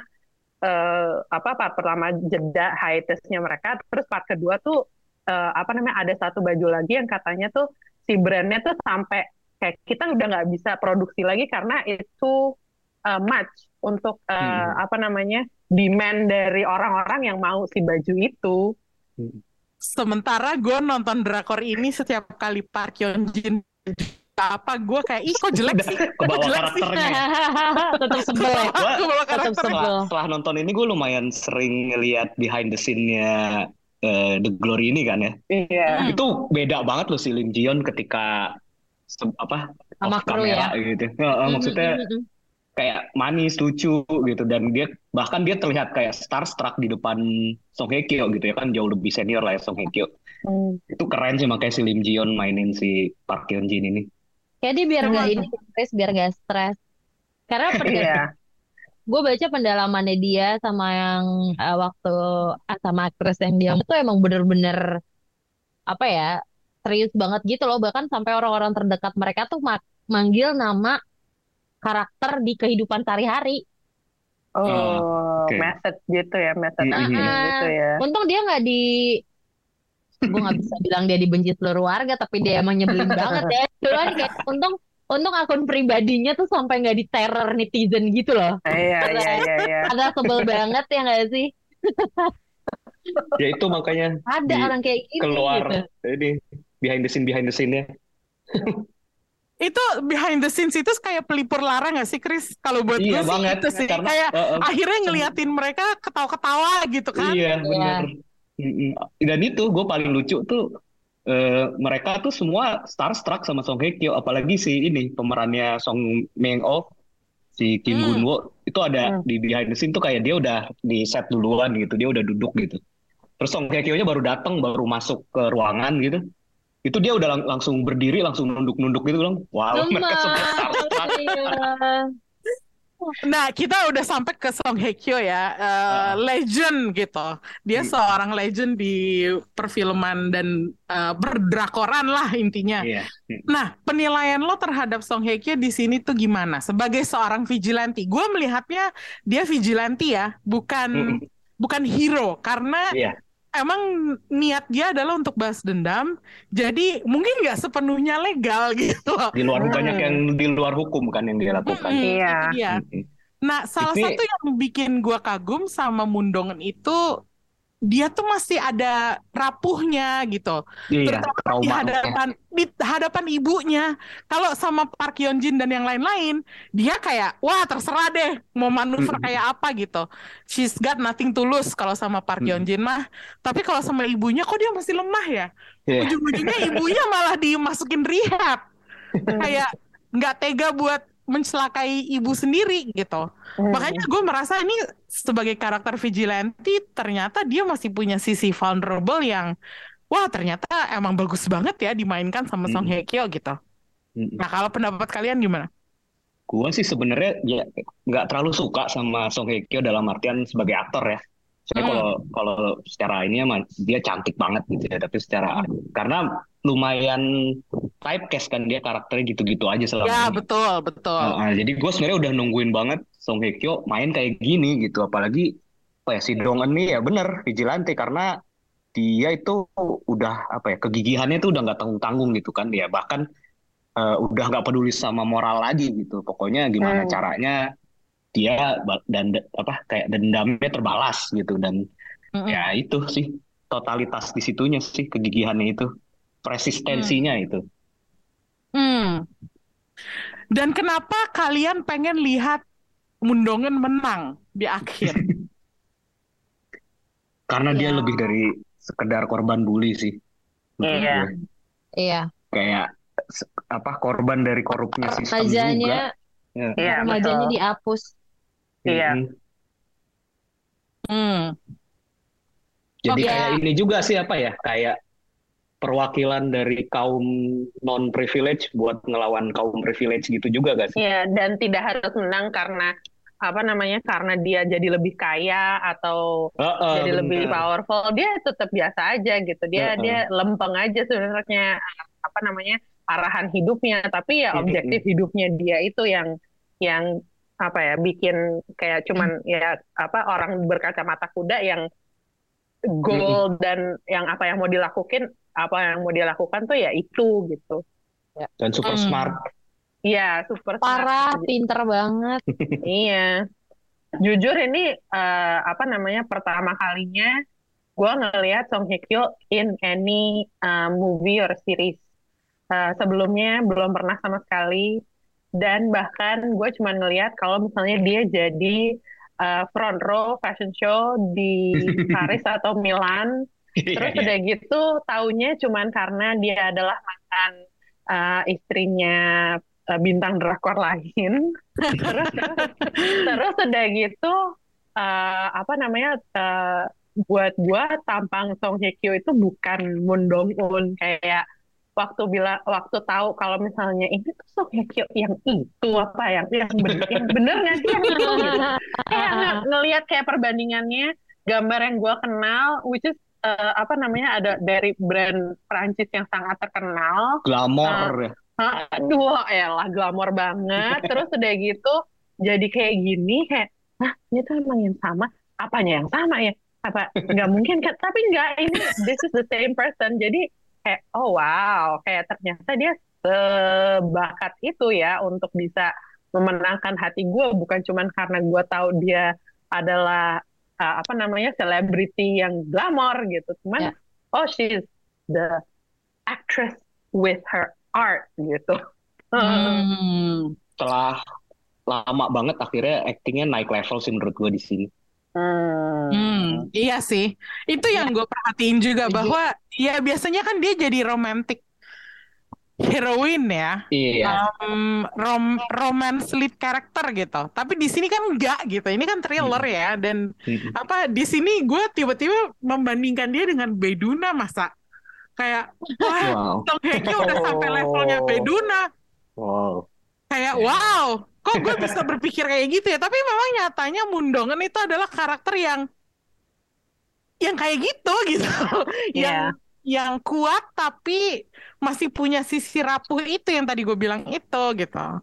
eh, apa part pertama jeda hiatusnya mereka terus part kedua tuh eh, apa namanya ada satu baju lagi yang katanya tuh si brandnya tuh sampai kayak kita udah nggak bisa produksi lagi karena itu uh, much untuk uh, Hmm. apa namanya demand dari orang-orang yang mau si baju itu. Sementara gue nonton drakor ini setiap kali Park Hyun Jin apa gue kayak ih kok jelek sih kok jelek sih karakternya. Tetap sebel ya. Gua Aku bawa Tetap karakter sebel. setelah, setelah nonton ini gue lumayan sering ngeliat behind the scene-nya eh, The Glory ini kan ya. Iya. Hmm. Itu beda banget loh si Lim Ji Yeon ketika se- apa Sama off kru kamera gitu. Heeh, maksudnya Mm, mm, mm, mm. Kayak manis, lucu gitu dan dia bahkan dia terlihat kayak starstruck di depan Song Hye Kyo gitu ya kan jauh lebih senior lah ya Song Hye Kyo. Hmm. Itu keren sih makanya si Lim Ji Yeon mainin si Park Hyun Jin ini. Kayak dia biar nggak Hmm. ini stres, biar nggak stres. Karena Iya. gue baca pendalamannya dia sama yang eh, waktu ah, sama aktris yang dia itu emang bener-bener apa ya serius banget gitu loh bahkan sampai orang-orang terdekat mereka tuh ma- manggil nama karakter di kehidupan sehari-hari. Oh, oke. message gitu ya, message Mm-mm. acting gitu ya. Untung dia nggak di gue nggak bisa bilang dia dibenci seluruh warga tapi dia emang nyebelin banget ya. Cuman kayak untung untung akun pribadinya tuh sampai nggak diteror netizen gitu loh. Iya, iya, iya, iya. Agak sebel banget ya nggak sih? Ya itu makanya Ada Di- orang kayak gitu keluar gitu. ini behind the scene behind the scene-nya. itu behind the scenes itu kayak pelipur lara gak sih Chris kalau buat gue Iya sih banget itu sih karena kayak eh, eh, akhirnya ngeliatin mereka ketawa-ketawa gitu kan Iya benar. Mm-mm. Dan itu gue paling lucu tuh eh, mereka tuh semua starstruck sama Song Hye Kyo, apalagi si ini pemerannya Song Meng Oh, si Kim Hmm. Gun Wo itu ada Hmm. di behind the scene tuh kayak dia udah di set duluan gitu, dia udah duduk gitu. Terus Song Hye Kyo-nya baru datang, baru masuk ke ruangan gitu. Itu dia udah lang- langsung berdiri, langsung nunduk-nunduk gitu bilang, wow mereka semua. Iya. Nah, kita udah sampai ke Song Hye Kyo ya, eh, legend gitu. Dia Hmm. seorang legend di perfilman dan eh, berdrakoran lah intinya. Iya. Nah, penilaian lo terhadap Song Hye Kyo di sini tuh gimana? Sebagai seorang vigilante, gue melihatnya dia vigilante ya, bukan Mm-mm. bukan hero karena Iya. Emang niat dia adalah untuk balas dendam. Jadi mungkin nggak sepenuhnya legal gitu. Di luar Hmm. banyak yang di luar hukum kan yang dia lakukan. Mm-mm, Iya. itu dia. Mm-mm. Nah, salah Ini- satu yang bikin gua kagum sama Mundongen itu dia tuh masih ada rapuhnya gitu. Iya, Terutama di hadapan di hadapan ibunya. Kalau sama Park Hyun Jin dan yang lain-lain, dia kayak wah terserah deh mau manuver Mm-mm. kayak apa gitu. She's got nothing to lose kalau sama Park Hyun Jin mah. Tapi kalau sama ibunya kok dia masih lemah ya? Iya. Ujung-ujungnya ibunya malah dimasukin rehab. Kayak nggak tega buat mencelakai ibu sendiri gitu. Hmm. Makanya gue merasa ini sebagai karakter vigilante ternyata dia masih punya sisi vulnerable yang wah ternyata emang bagus banget ya dimainkan sama Song Hye Kyo gitu. Mm-mm. Nah kalau pendapat kalian gimana? Gua sih sebenarnya ya nggak terlalu suka sama Song Hye Kyo dalam artian sebagai aktor ya. Saya Hmm. kalau kalau secara ini emang dia cantik banget gitu ya, tapi secara karena lumayan typecast kan dia karakternya gitu-gitu aja selama Ya ini. betul betul. Nah, jadi gue sebenarnya udah nungguin banget Song Hye Kyo main kayak gini gitu, apalagi apa ya si Dong Eun ini ya bener vigilante karena dia itu udah apa ya kegigihannya tuh udah nggak tanggung-tanggung gitu kan dia bahkan eh, udah nggak peduli sama moral lagi gitu pokoknya gimana Hmm. caranya dia dan apa kayak dendamnya terbalas gitu dan Mm-mm. ya itu sih totalitas di situnya sih kegigihannya itu resistensinya itu Hmm. Dan kenapa kalian pengen lihat Mundongen menang di akhir? karena dia Ya. lebih dari sekedar korban bully sih Iya. Iya, kayak se- apa korban dari korupnya sistem juga remajanya, Ya. Iya, remajanya betul. dihapus. Iya. Mm-mm. Hmm. Jadi Oh, kayak ya. ini juga sih apa ya kayak perwakilan dari kaum non privilege buat ngelawan kaum privilege gitu juga gak sih? Iya, dan tidak harus menang karena apa namanya? Karena dia jadi lebih kaya atau Heeh, jadi lebih bener. powerful, dia tetap biasa aja gitu. Dia Heeh. dia lempeng aja sebenarnya apa namanya? arahan hidupnya, tapi ya objektif hidupnya dia itu yang yang apa ya bikin kayak cuman ya apa orang berkacamata kuda yang goal dan yang apa yang mau dilakukan apa yang mau dilakukan tuh ya itu gitu. Dan super Hmm. smart. Iya, super smart. Parah, pinter banget. Iya. Jujur ini eh, apa namanya pertama kalinya gue ngelihat Song Hye Kyo in any eh, movie or series. Eh, sebelumnya belum pernah sama sekali dan bahkan gue cuma ngelihat kalau misalnya dia jadi eh, front row fashion show di Paris atau Milan. Terus udah gitu taunya cuman karena dia adalah mantan uh, istrinya uh, bintang drakor lain. terus terus udah gitu uh, apa namanya uh, buat gua tampang Song Hye Kyo itu bukan Moon Dong Un. Kayak waktu bila waktu tahu kalau misalnya ini tuh Song Hye Kyo yang itu apa yang yang bener, yang bener nggak sih? Yang itu gitu. Kayak nge- ngelihat kayak perbandingannya gambar yang gua kenal which is eh, apa namanya ada dari brand Prancis yang sangat terkenal. Glamor ya. aduh elah glamor banget. Terus udah gitu jadi kayak gini kayak nah ini tuh emang yang sama? Apanya yang sama ya? Apa nggak mungkin? Kan tapi nggak ini this is the same person. Jadi kayak oh wow kayak ternyata dia sebakat itu ya untuk bisa memenangkan hati gue bukan cuman karena gue tahu dia adalah uh, apa namanya selebriti yang glamor gitu cuman Ya. oh she's the actress with her art gitu Hmm. Setelah lama banget akhirnya aktingnya naik level sih menurut gue di sini. Hmm. Hmm, iya sih. Itu yang gue perhatiin juga Setuju. bahwa ya biasanya kan dia jadi romantic heroine ya. Iya. um, rom romance lead character gitu. Tapi di sini kan enggak gitu. Ini kan thriller ya dan Mm-mm. apa di sini gue tiba-tiba membandingkan dia dengan Beduna masa kayak wah Wow. Hye Kyo udah sampai levelnya Beduna. Wow. Kayak wow, kok gue bisa berpikir kayak gitu ya? Tapi memang nyatanya Mundongen itu adalah karakter yang yang kayak gitu gitu. Yang yang kuat tapi masih punya sisi rapuh itu yang tadi gue bilang itu gitu.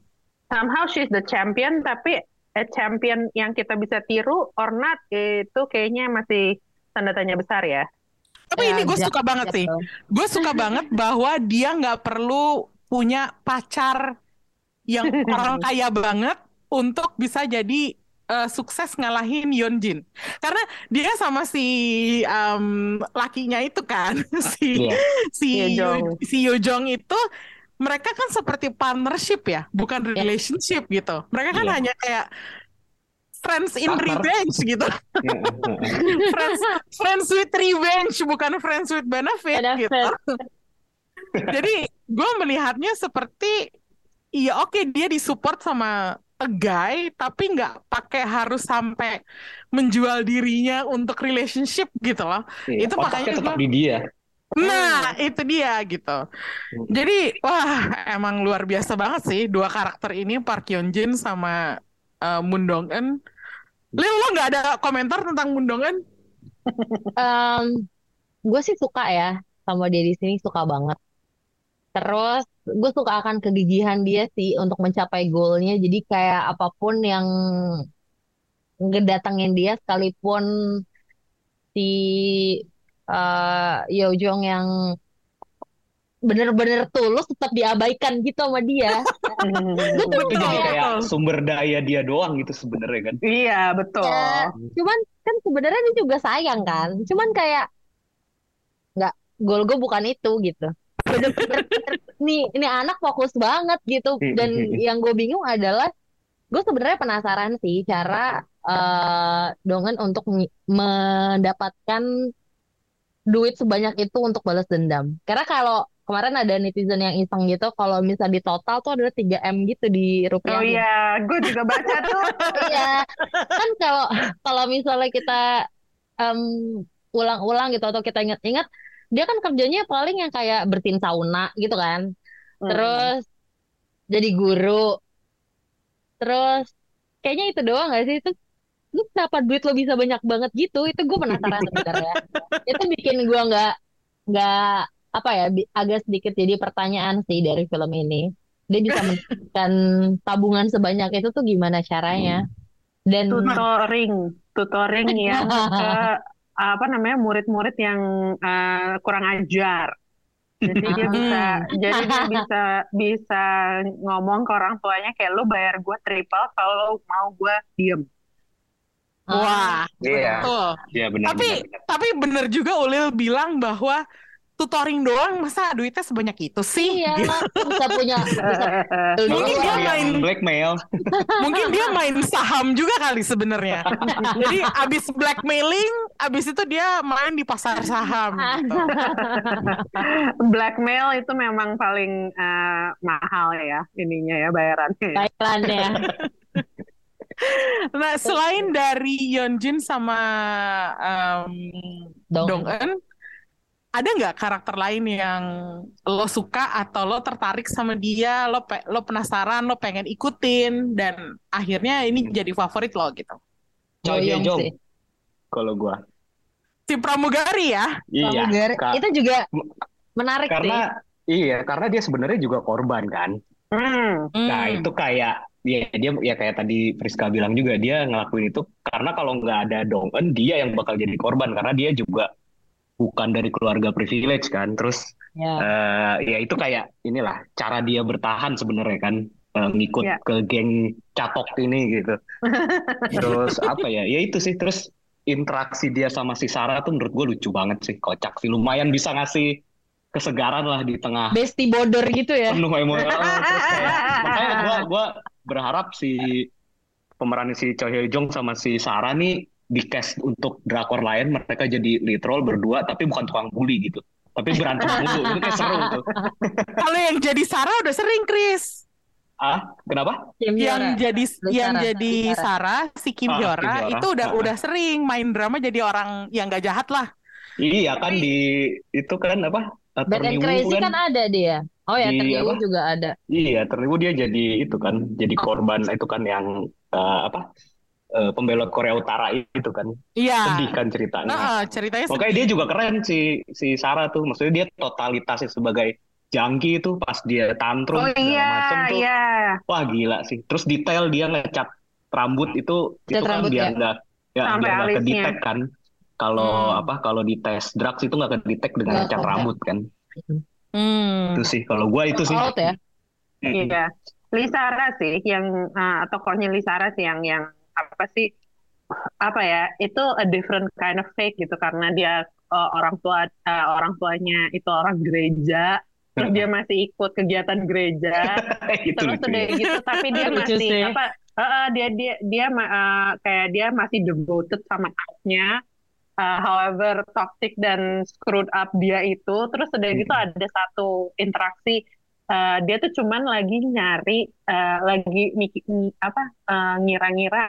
somehow she's the champion tapi a champion yang kita bisa tiru or not itu kayaknya masih tanda tanya besar ya Tapi Ya, ini gue suka banget sih. gitu. Gue suka banget bahwa dia nggak perlu punya pacar yang orang kaya banget untuk bisa jadi eh, sukses ngalahin Yeonjin karena dia sama si em, lakinya itu kan si Iya. si Yojong. Yo- si Yojong itu mereka kan seperti partnership ya bukan relationship gitu mereka kan Iya. hanya kayak friends in Partner. revenge gitu Iya, iya, iya. friends friends with revenge bukan friends with benefit, Benefit. gitu jadi gue melihatnya seperti iya oke dia disupport sama a guy tapi nggak pakai harus sampai menjual dirinya untuk relationship gitu loh Iya, Itu makanya tetap gua- di dia. Nah, itu dia gitu. Jadi, wah, emang luar biasa banget sih dua karakter ini Park Hyun Jin sama eh, Moon Dong Eun. Lil, lo nggak ada komentar tentang Moon Dong Eun? gue sih suka ya sama dia di sini suka banget. Terus gue suka akan kegigihan dia sih untuk mencapai goalnya. Jadi kayak apa pun yang ngedatengin dia sekalipun si eh Yeojong yang bener-bener tulus tetap diabaikan gitu sama dia. Gue tuh Itu jadi Betul, kayak betul. sumber daya dia doang gitu sebenarnya kan. Iya, betul. Ya, cuman kan sebenarnya dia juga sayang kan. Cuman kayak nggak goal gue bukan itu gitu. Bener-bener nih ini anak fokus banget gitu. Dan yang gue bingung adalah gue sebenarnya penasaran sih cara eh Dongen untuk mendapatkan duit sebanyak itu untuk balas dendam. Karena kalau kemarin ada netizen yang iseng gitu, kalau misal di total tuh ada 3 M gitu di rupiah. Oh iya, gue juga baca tuh. Iya, kan kalau kalau misalnya kita em, ulang-ulang gitu atau kita ingat-ingat, dia kan kerjanya paling yang kayak bersihin sauna gitu kan. Terus jadi guru. Terus kayaknya itu doang gak sih? Itu lu kenapa duit lo bisa banyak banget gitu? Itu gue penasaran sebenarnya. Itu bikin gue nggak nggak apa ya agak sedikit jadi pertanyaan sih dari film ini. Dia bisa mendapatkan tabungan sebanyak itu tuh gimana caranya? Dan tutoring, tutoring yang ke apa namanya murid-murid yang eh, kurang ajar. Jadi dia bisa, jadi dia bisa bisa ngomong ke orang tuanya kayak lu bayar gue triple kalau mau gue diem. Wah, Iya. betul. Iya benar Tapi benar, benar. tapi bener juga Ulil bilang bahwa tutoring doang masa duitnya sebanyak itu sih? iya Gitu. bisa punya bisa Mungkin dia main blackmail. mungkin dia main saham juga kali sebenarnya. Jadi abis blackmailing, abis itu dia main di pasar saham. gitu. Blackmail itu memang paling eh, mahal ya ininya ya bayarannya. ya. bayarannya. Nah, selain dari Yeonjin sama um, Dong. Dong Eun, ada nggak karakter lain yang lo suka atau lo tertarik sama dia, lo pe- lo penasaran, lo pengen ikutin dan akhirnya ini jadi favorit lo gitu. Hye-jong sih. kalau gua. Si Pramugari ya? Iya. Pramugari. Kak. Itu juga menarik sih. Karena iya, karena dia sebenarnya juga korban kan. Hmm. Nah, Hmm. itu kayak ya dia ya kayak tadi Friska bilang juga dia ngelakuin itu karena kalau nggak ada Dong Eun dia yang bakal jadi korban karena dia juga bukan dari keluarga privilege kan. Terus Ya. eh, ya itu kayak inilah cara dia bertahan sebenarnya kan eh, ngikut Ya. ke geng catok ini gitu. Terus apa ya? Ya itu sih terus interaksi dia sama si Sarah tuh menurut gue lucu banget sih, kocak sih. Lumayan bisa ngasih kesegaran lah di tengah Besti bodor gitu ya. penuh emosi. Terus kayak, makanya gua gua berharap si pemeran si Choi Hye Jong sama si Sarah nih di cast untuk drakor lain mereka jadi lead role berdua tapi bukan tukang bully gitu. Tapi berantem mulu itu kayak seru tuh. Kalau yang jadi Sarah udah sering, Chris. Ah, kenapa? Kim Yang Hyora. jadi yang Sarah, jadi Sarah. Sarah, si Kim Ah, Hyora itu udah Ah. udah sering main drama jadi orang yang gak jahat lah. Iya kan di itu kan apa? Bad and Crazy kan ada dia. Oh ya, apa? juga ada. Iya, ternyata dia jadi itu kan, jadi korban itu kan yang eh, apa? Eh, pembelot Korea Utara itu kan. Iya. Sedih kan ceritanya. Nah, ceritanya Makanya dia juga keren si si Sarah tuh. Maksudnya dia totalitasnya sebagai junkie itu pas dia tantrum Oh iya, macem tuh. iya. Wah gila sih. Terus detail dia ngecat rambut itu Cat itu kan rambut, biar ya. nggak ya Sampai biar nggak alisnya. kedetek kan. Kalau Hmm. apa kalau di tes drugs itu nggak kedetek dengan Nggak cat kedetek. rambut kan. Hmm. Itu sih kalau gua itu sih. Out ya. Iya, Lisara sih yang uh, tokohnya Lisara sih yang yang apa sih apa ya itu a different kind of fake gitu. Karena dia uh, orang tua uh, orang tuanya itu orang gereja terus dia masih ikut kegiatan gereja. Terus lucu. udah gitu tapi dia masih sih. apa uh, uh, dia dia dia uh, kayak dia masih devoted sama cause-nya uh, however toxic dan screwed up dia itu. Terus udah gitu Mm-mm. ada satu interaksi uh, dia tuh cuman lagi nyari uh, lagi apa uh, ngira-ngira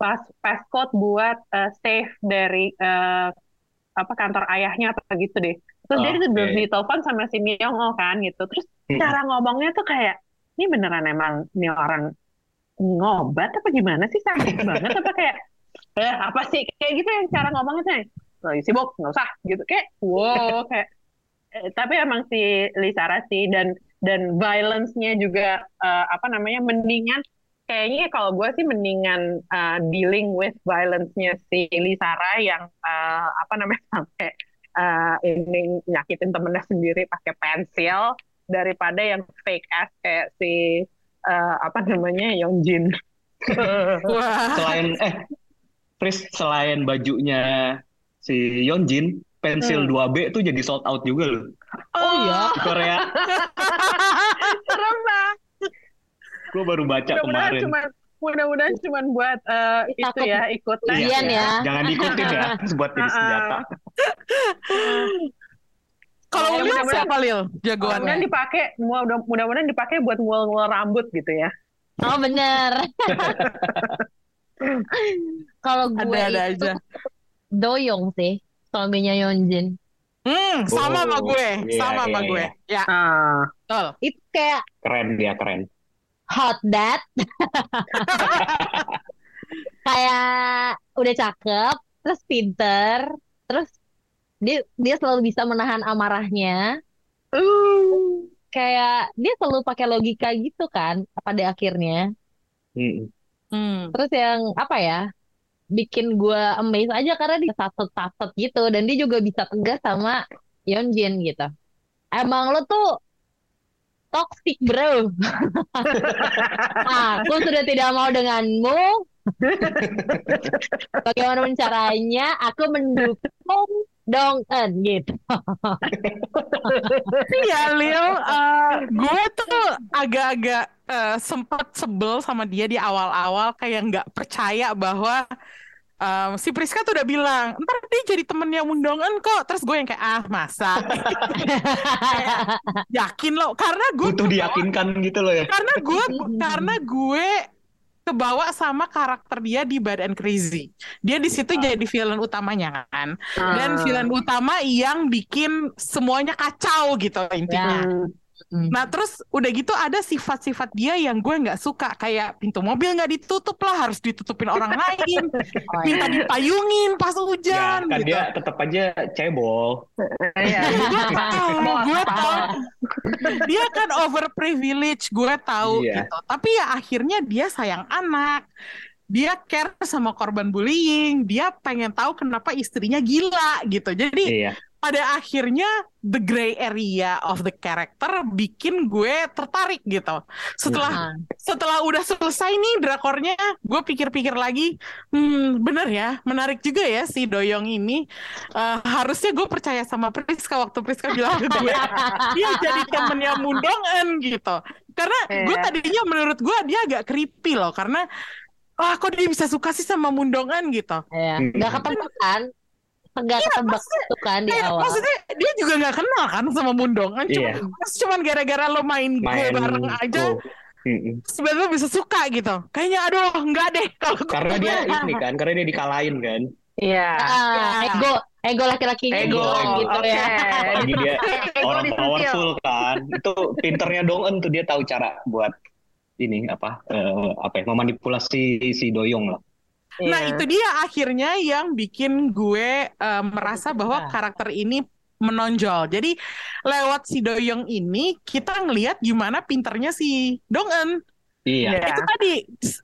pas passcode buat uh, save dari uh, apa kantor ayahnya apa gitu deh. Terus dia Oh, tuh iya, iya. ditelepon sama si Myung Oh kan gitu. Terus Mm-mm. cara ngomongnya tuh kayak ini beneran emang ini orang ngobat apa gimana sih? Sakit banget. Apa kayak eh apa sih? Kayak gitu yang cara ngomongnya tuh lagi sibuk nggak usah gitu. Kayak wow kayak eh, tapi emang si Lisara sih dan dan violence-nya juga eh, apa namanya mendingan kayaknya kalau gue sih mendingan eh, dealing with violence-nya si Lisara yang eh, apa namanya sampai eh, ini nyakitin temennya sendiri pakai pensil daripada yang fake ass kayak si eh, apa namanya Yongjin. Selain eh Chris selain bajunya si Yeonjin, pensil Hmm. 2B tuh jadi sold out juga loh Oh iya. di Korea. Serem banget. Gue baru baca Mudah-mudahan kemarin. cuma mudah-mudahan cuma buat eh, itu ya ikutan Kalian ya. Jangan diikutin ya buat jadi senjata. Kalau Ya, Lil mudah-mudahan- siapa Lil Mudah-mudahan jagoannya? dipakai mudah- mudah-mudahan dipakai buat ngul-ngul rambut gitu ya. Oh bener. Kalau gue Ada-ada itu aja. Doyong sih, suaminya Yeonjin. Hmm, sama sama Oh, gue, iya, sama sama iya, gue. Ya, Ah. betul. Itu kayak Keren dia keren. hot dad. kayak udah cakep, terus pinter, terus dia dia selalu bisa menahan amarahnya. Uh. Kayak dia selalu pakai logika gitu kan pada akhirnya. Hmm. Terus yang apa ya? Bikin gue amazed aja karena dia saset-saset gitu dan dia juga bisa tegas sama Yeonjin gitu. Emang lo tuh toxic bro. Aku sudah tidak mau denganmu. Bagaimana caranya? Aku mendukung Dong En gitu. Iya, Lil, eh, gue tuh agak-agak eh, sempet sebel sama dia di awal-awal kayak nggak percaya bahwa em, si Priska tuh udah bilang, ntar dia jadi temennya Mundongan kok. Terus gue yang kayak, ah masa? Yakin lo? Karena gue Butuh diyakinkan gitu loh ya. karena gue karena gue kebawa sama karakter dia di Bad and Crazy. Dia di situ jadi villain utamanya kan. Dan Ah. villain utama yang bikin semuanya kacau gitu intinya. Hmm. Nah terus udah gitu ada sifat-sifat dia yang gue nggak suka kayak pintu mobil nggak ditutup lah harus ditutupin orang lain, Oh, minta iya. dipayungin pas Ya, hujan kan gitu. dia tetap aja cebol. Iya. gue tahu, gue tahu. Dia kan over privilege, gue tahu Iya. gitu. Tapi ya akhirnya dia sayang anak. Dia care sama korban bullying. Dia pengen tahu kenapa istrinya gila gitu. Jadi Iya. Pada akhirnya the gray area of the character bikin gue tertarik gitu. Setelah Nah, setelah udah selesai nih drakornya, gue pikir-pikir lagi, hmm bener ya, menarik juga ya si Doyong ini. Eh, harusnya gue percaya sama Priska waktu Priska bilang ke gue, dia jadi temennya Mundongen gitu. Karena gue Iya. tadinya menurut gue dia agak creepy loh, karena ah kok dia bisa suka sih sama Mundongen gitu. ya. Hmm. Nggak ketebak kan? Nggak ketebak itu kan di Kayak, awal. maksudnya dia juga nggak kenal kan sama Mundongen, cuma Iya. cuman gara-gara lo main, gue Main bareng aja, go. Mm-mm. sebenarnya bisa suka gitu. Kayaknya aduh enggak deh kalau gue Karena dia ini kan, karena dia dikalahin kan. Iya. Ah, Ya. ego, ego laki-lakinya Ego, gitu oke. ya. Jadi dia Ego orang powerful kan. Itu pinternya Dongen tuh dia tahu cara buat ini apa eh, apa ya memanipulasi si Doyong lah. Nah, Iya. itu dia akhirnya yang bikin gue eh, merasa bahwa Nah. karakter ini menonjol. Jadi lewat si Doyong ini kita ngelihat gimana pinternya si Dongen. Iya. Iya. Itu tadi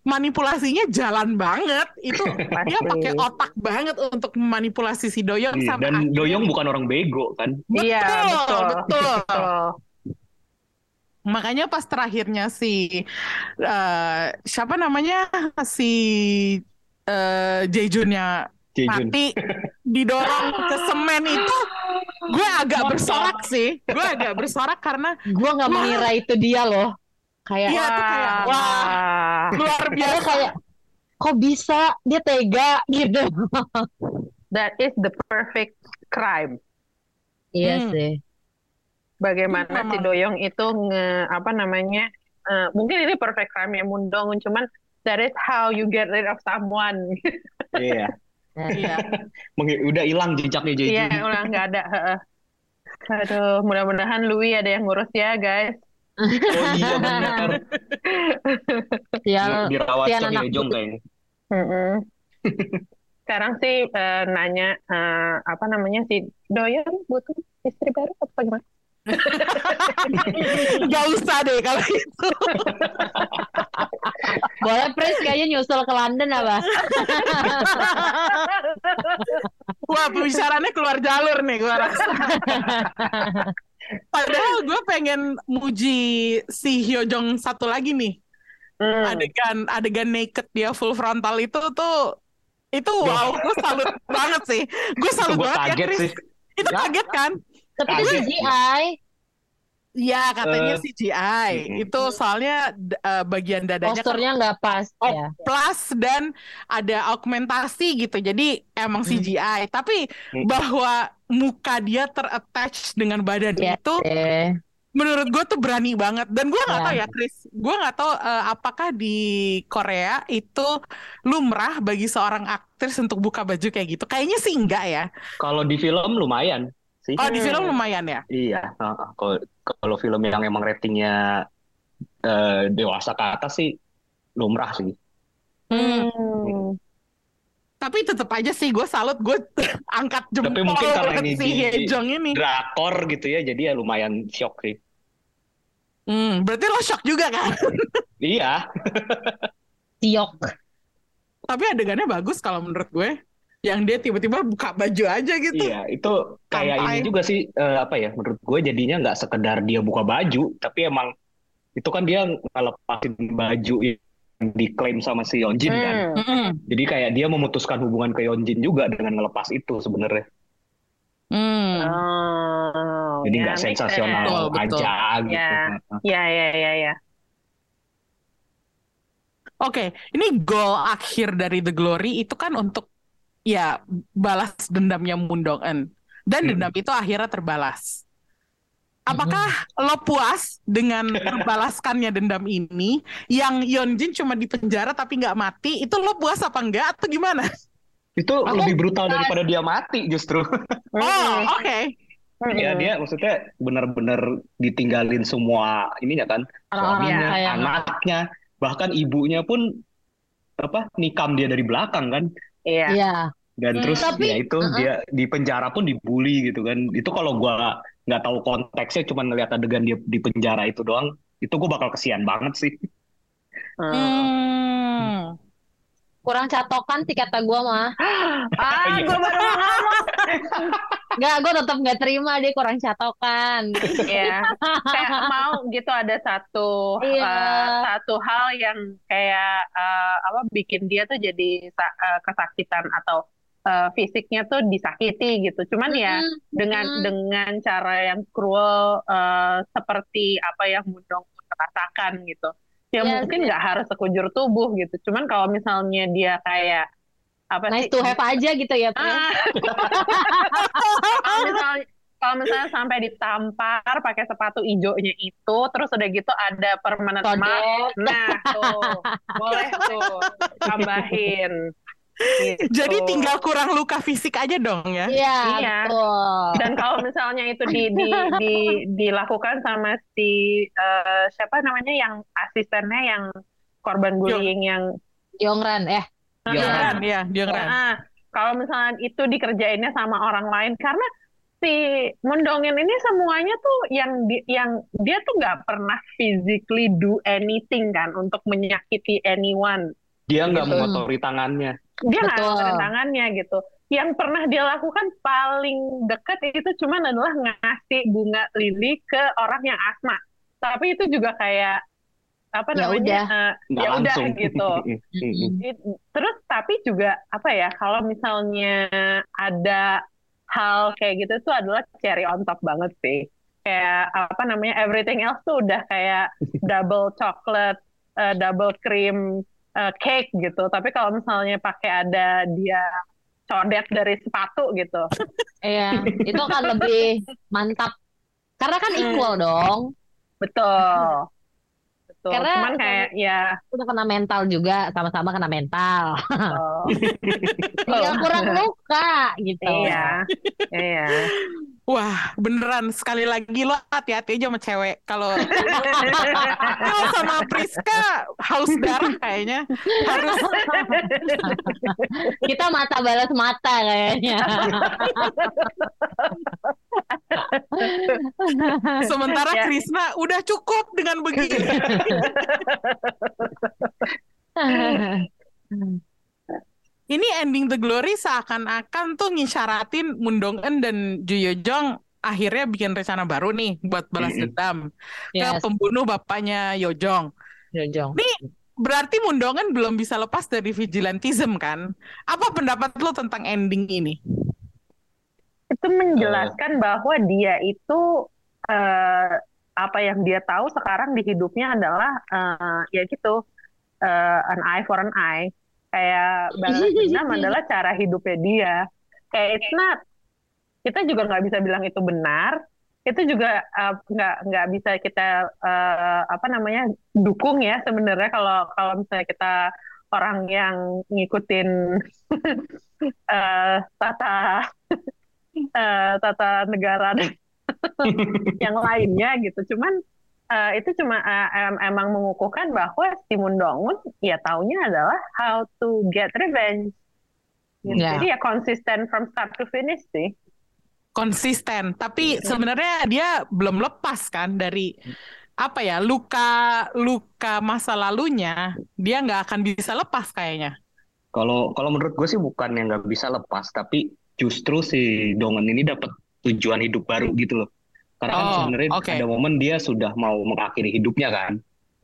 manipulasinya jalan banget. Itu dia pakai otak banget untuk memanipulasi si Doyong Iya, sampai Dan akhirnya- Doyong bukan orang bego kan. Iya, betul. betul. Betul. Makanya pas terakhirnya si eh, siapa namanya si eh Jaejunnya Jejun. mati didorong ke semen itu gue agak bersorak sih gue agak bersorak karena Gue nggak mengira itu dia loh. Kayak Iya tuh kayak wah luar biasa kayak kok bisa dia tega gitu. That is the perfect crime. Iya Hmm. sih. Bagaimana Memang. si Doyong itu nge apa namanya? eh, mungkin ini perfect crime ya Mundong, cuman that is how you get rid of someone. Iya. iya Udah hilang jejaknya Jejun. Iya, udah nggak ada. heeh. Aduh, mudah-mudahan Louis ada yang ngurus ya, guys. Oh iya benar. Sial, Dirawat Song anak Hye-jong kayaknya. Sekarang sih eh, nanya eh, apa namanya si Doyong butuh istri baru apa gimana? Gak usah deh kalau itu. Boleh Pris kayaknya nyusul ke London apa? Wah pembicaraannya keluar jalur nih gue rasa. Padahal gue pengen muji si Hyojong satu lagi nih. Hmm. adegan adegan naked dia full frontal itu tuh itu wow gue salut banget sih. Gue salut gue banget ya Chris. sih. itu kaget kan Tapi itu. CGI. Iya katanya Eh, CGI mm-mm. itu soalnya eh, bagian dadanya kan Posturnya nggak pas Oh, ya. plus dan ada augmentasi gitu jadi emang Hmm. CGI tapi Hmm. bahwa muka dia terattach dengan badan Iya itu Eh, menurut gue tuh berani banget dan gue nggak Ya. tahu ya Chris gue nggak tahu eh, apakah di Korea itu lumrah bagi seorang aktris untuk buka baju kayak gitu kayaknya sih enggak ya Kalau di film lumayan sih. oh di Hmm. film lumayan ya Iya. heeh. Kalau kalau film yang emang ratingnya eh, dewasa ke atas sih lumrah sih. Hmm. tapi tetap aja sih gue salut gue angkat jempol mungkin karena ini si Hye-jong ini Drakor gitu ya, jadi ya lumayan shock sih. Hmm, berarti lo shock juga kan Iya. Siok. tapi adegannya bagus kalau menurut gue yang dia tiba-tiba buka baju aja gitu Iya, itu kayak Sampai- ini juga sih eh, apa ya? Menurut gue jadinya nggak sekedar dia buka baju, tapi emang itu kan dia ngelepasin baju yang diklaim sama si Yeonjin kan. Hmm. Mm-mm. Jadi kayak dia memutuskan hubungan ke Yeonjin juga dengan ngelepas itu sebenarnya. Hmm. Oh, Jadi ya, nggak make sensasional Betul, betul. aja gitu. Ya. Ya, ya, ya, ya. Oke, ini goal akhir dari The Glory itu kan untuk ya balas dendamnya Moon Dong-eun. Dan Hmm. dendam itu akhirnya terbalas. Apakah lo puas dengan terbalaskannya dendam ini yang Yeonjin cuma di penjara tapi nggak mati? Itu lo puas apa enggak atau gimana? Itu Aku- lebih brutal daripada dia mati justru. Oh, Hmm. oke. Hmm. Ya dia maksudnya benar-benar ditinggalin semua ininya kan, Orang-orang suaminya, sayang. anaknya, bahkan ibunya pun apa nikam dia dari belakang kan. Iya. Iya. Dan Hmm, terus tapi- ya itu uh-uh. dia di penjara pun dibully gitu kan. Itu kalau gua nggak tahu konteksnya cuma ngeliat adegan dia di penjara itu doang, itu gua bakal kesian banget sih. Hmm. Kurang catokan sih kata gue mah. Ah, gue baru ngomong. Nggak, gue tetap nggak terima dia kurang catokan. Iya. Kayak mau gitu ada satu Iya. eh, satu hal yang kayak eh, apa bikin dia tuh jadi eh, kesakitan atau eh, fisiknya tuh disakiti gitu. Cuman ya Mm-mm, dengan dengan cara yang cruel eh, seperti apa yang Mundong rasakan gitu. Ya Iya mungkin nggak harus sekujur tubuh gitu. Cuman kalau misalnya dia kayak apa nice sih? to have aja gitu ya, Pris. Ah. kalau misalnya kalau misalnya sampai ditampar pakai sepatu hijaunya itu, terus udah gitu ada permanent mark, nah tuh boleh tuh tambahin. Gitu. Jadi tinggal kurang luka fisik aja dong ya. Iya, Iya. betul. Dan kalau misalnya itu di, di, di, dilakukan sama si eh, siapa namanya yang asistennya yang korban bullying yang Yongran, eh. Iya. Diongran ya, diongran. Ah, kalau misalnya itu dikerjainnya sama orang lain karena si mendongin ini semuanya tuh yang di, yang dia tuh nggak pernah physically do anything kan untuk menyakiti anyone. Dia nggak Gitu. mengotori tangannya. Dia nggak ada tangannya gitu. Yang pernah dia lakukan paling dekat itu cuman adalah ngasih bunga lili ke orang yang asma. Tapi itu juga kayak apa Ya namanya udah. eh, ya udah langsung. gitu. It- terus tapi juga apa ya kalau misalnya ada hal kayak gitu tuh adalah cherry on top banget sih kayak apa namanya everything else tuh udah kayak double chocolate eh, double cream eh, cake gitu. Tapi kalau misalnya pakai ada dia codet dari sepatu gitu. Iya, itu kan lebih mantap. Karena kan equal dong. betul. Betul. Karena- cuman kayak ya. Udah kena mental juga, sama-sama kena mental. oh, Tinggal kurang luka gitu. iya. Iya Wah, beneran sekali lagi lo hati-hati aja sama cewek. Kalau kalau sama Priska haus darah kayaknya harus Kita mata balas mata kayaknya. sementara Ya. Krisna udah cukup dengan begini. Ini ending The Glory seakan-akan tuh ngisyaratin Moon Dong-eun dan Ju Yo Jong akhirnya bikin rencana baru nih buat balas dendam ke Yes, pembunuh bapaknya Yo Jong. Jojong. Berarti Moon Dong-eun belum bisa lepas dari vigilantism kan? Apa pendapat lo tentang ending ini? itu menjelaskan bahwa dia itu eh, apa yang dia tahu sekarang di hidupnya adalah eh, ya gitu eh, an eye for an eye kayak balas dendam adalah cara hidupnya dia. Kayak it's not kita juga nggak bisa bilang itu benar. Itu juga eh, nggak nggak bisa kita eh, apa namanya dukung ya sebenarnya kalau kalau misalnya kita orang yang ngikutin eh, tata eh, tata negara yang lainnya gitu. Cuman eh, itu cuma eh, em- emang mengukuhkan bahwa si Moon Dong-un ya taunya adalah how to get revenge. Gitu. Ya. Jadi ya konsisten from start to finish sih. Konsisten, tapi sebenarnya dia belum lepas kan dari apa ya luka luka masa lalunya dia nggak akan bisa lepas kayaknya. Kalau kalau menurut gue sih bukan yang nggak bisa lepas, tapi justru si Dongen ini dapat tujuan hidup baru gitu loh. Karena kan Oh, sebenarnya oke. ada momen dia sudah mau mengakhiri hidupnya kan.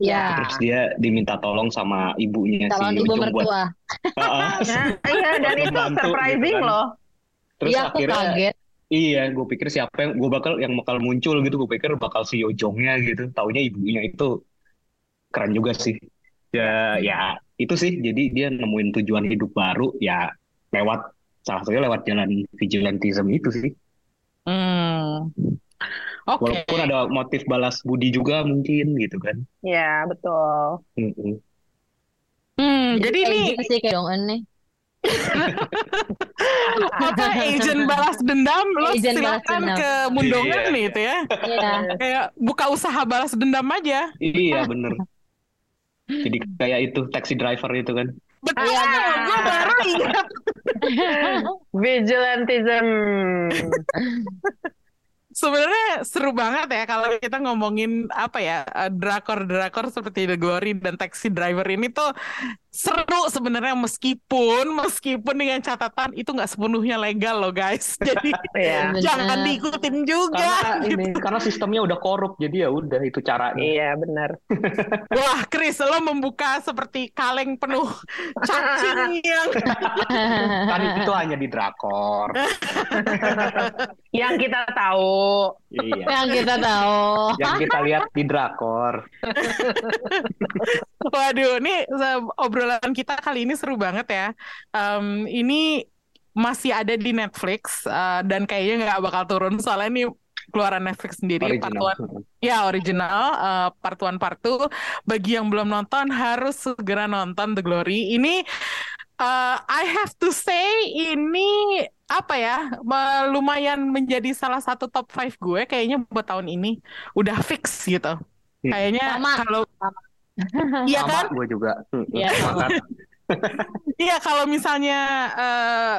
Ya, Terus dia diminta tolong sama ibunya calon si ibu Ujung buat mertua. Heeh. Nah, iya dan itu Membantu surprising gitu kan. loh. Terus Iya, aku akhirnya kaget. iya, gue pikir siapa yang gue bakal yang bakal muncul gitu. Gue pikir bakal si Yojongnya gitu. Taunya ibunya itu keren juga sih. Ya, ya itu sih. Jadi dia nemuin tujuan hidup baru ya lewat salah satunya lewat jalan vigilantism itu sih. Hmm. Oke. Walaupun ada motif balas budi juga mungkin gitu kan. Ya betul. Mm-mm. Hmm, jadi kayak ini gitu sih kayak Dong-eun nih. apa agent balas dendam lo Agent balas silakan dendam. ke Mundongan Iya. nih itu ya. Iya. Kayak buka usaha balas dendam aja. Iya bener. Jadi kayak itu taxi driver itu kan. Betul, Iya, benar. gue baru ingat. Vigilantism. Sebenarnya seru banget ya kalau kita ngomongin apa ya eh, drakor-drakor seperti The Glory dan Taxi Driver ini tuh seru sebenarnya meskipun meskipun dengan catatan itu nggak sepenuhnya legal loh guys. Jadi. Benar. jangan diikutin juga. Karena ini karena sistemnya udah korup jadi ya udah itu caranya. Iya benar. Wah, Chris, lo membuka seperti kaleng penuh cacing yang Kan itu hanya di drakor. Yang kita tahu. Iya. Yang kita tahu. Yang kita lihat di drakor. Waduh, nih se- obrolan kita kali ini seru banget ya. Em, ini masih ada di Netflix eh, dan kayaknya nggak bakal turun soalnya ini keluaran Netflix sendiri part Original. one. Ya original eh, part one part two. Bagi yang belum nonton harus segera nonton The Glory. Ini eh, I have to say ini apa ya lumayan menjadi salah satu top 5 gue kayaknya buat tahun ini udah fix gitu. Hmm. Kayaknya kalau Iya kan? gue juga. Iya. Iya, kalau misalnya eh,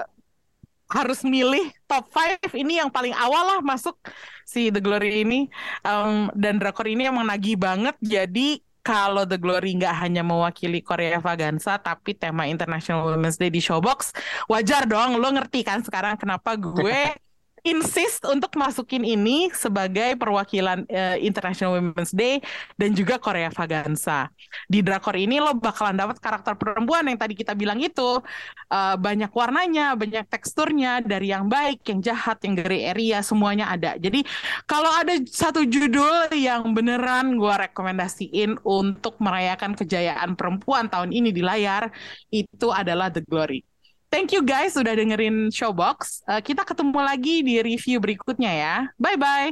harus milih top 5 ini yang paling awal lah masuk si The Glory ini Em, dan drakor ini emang nagih banget. Jadi kalau The Glory nggak hanya mewakili Korea Vaganza tapi tema International Women's Day di Showbox, wajar dong. Lo ngerti kan sekarang kenapa gue insist untuk masukin ini sebagai perwakilan uh, International Women's Day dan juga Korea Vaganza. Di drakor ini lo bakalan dapat karakter perempuan yang tadi kita bilang itu uh, banyak warnanya, banyak teksturnya dari yang baik, yang jahat, yang gray area semuanya ada. Jadi kalau ada satu judul yang beneran gue rekomendasiin untuk merayakan kejayaan perempuan tahun ini di layar itu adalah The Glory. Thank you guys sudah dengerin Showbox. Uh, kita ketemu lagi di review berikutnya ya. Bye bye.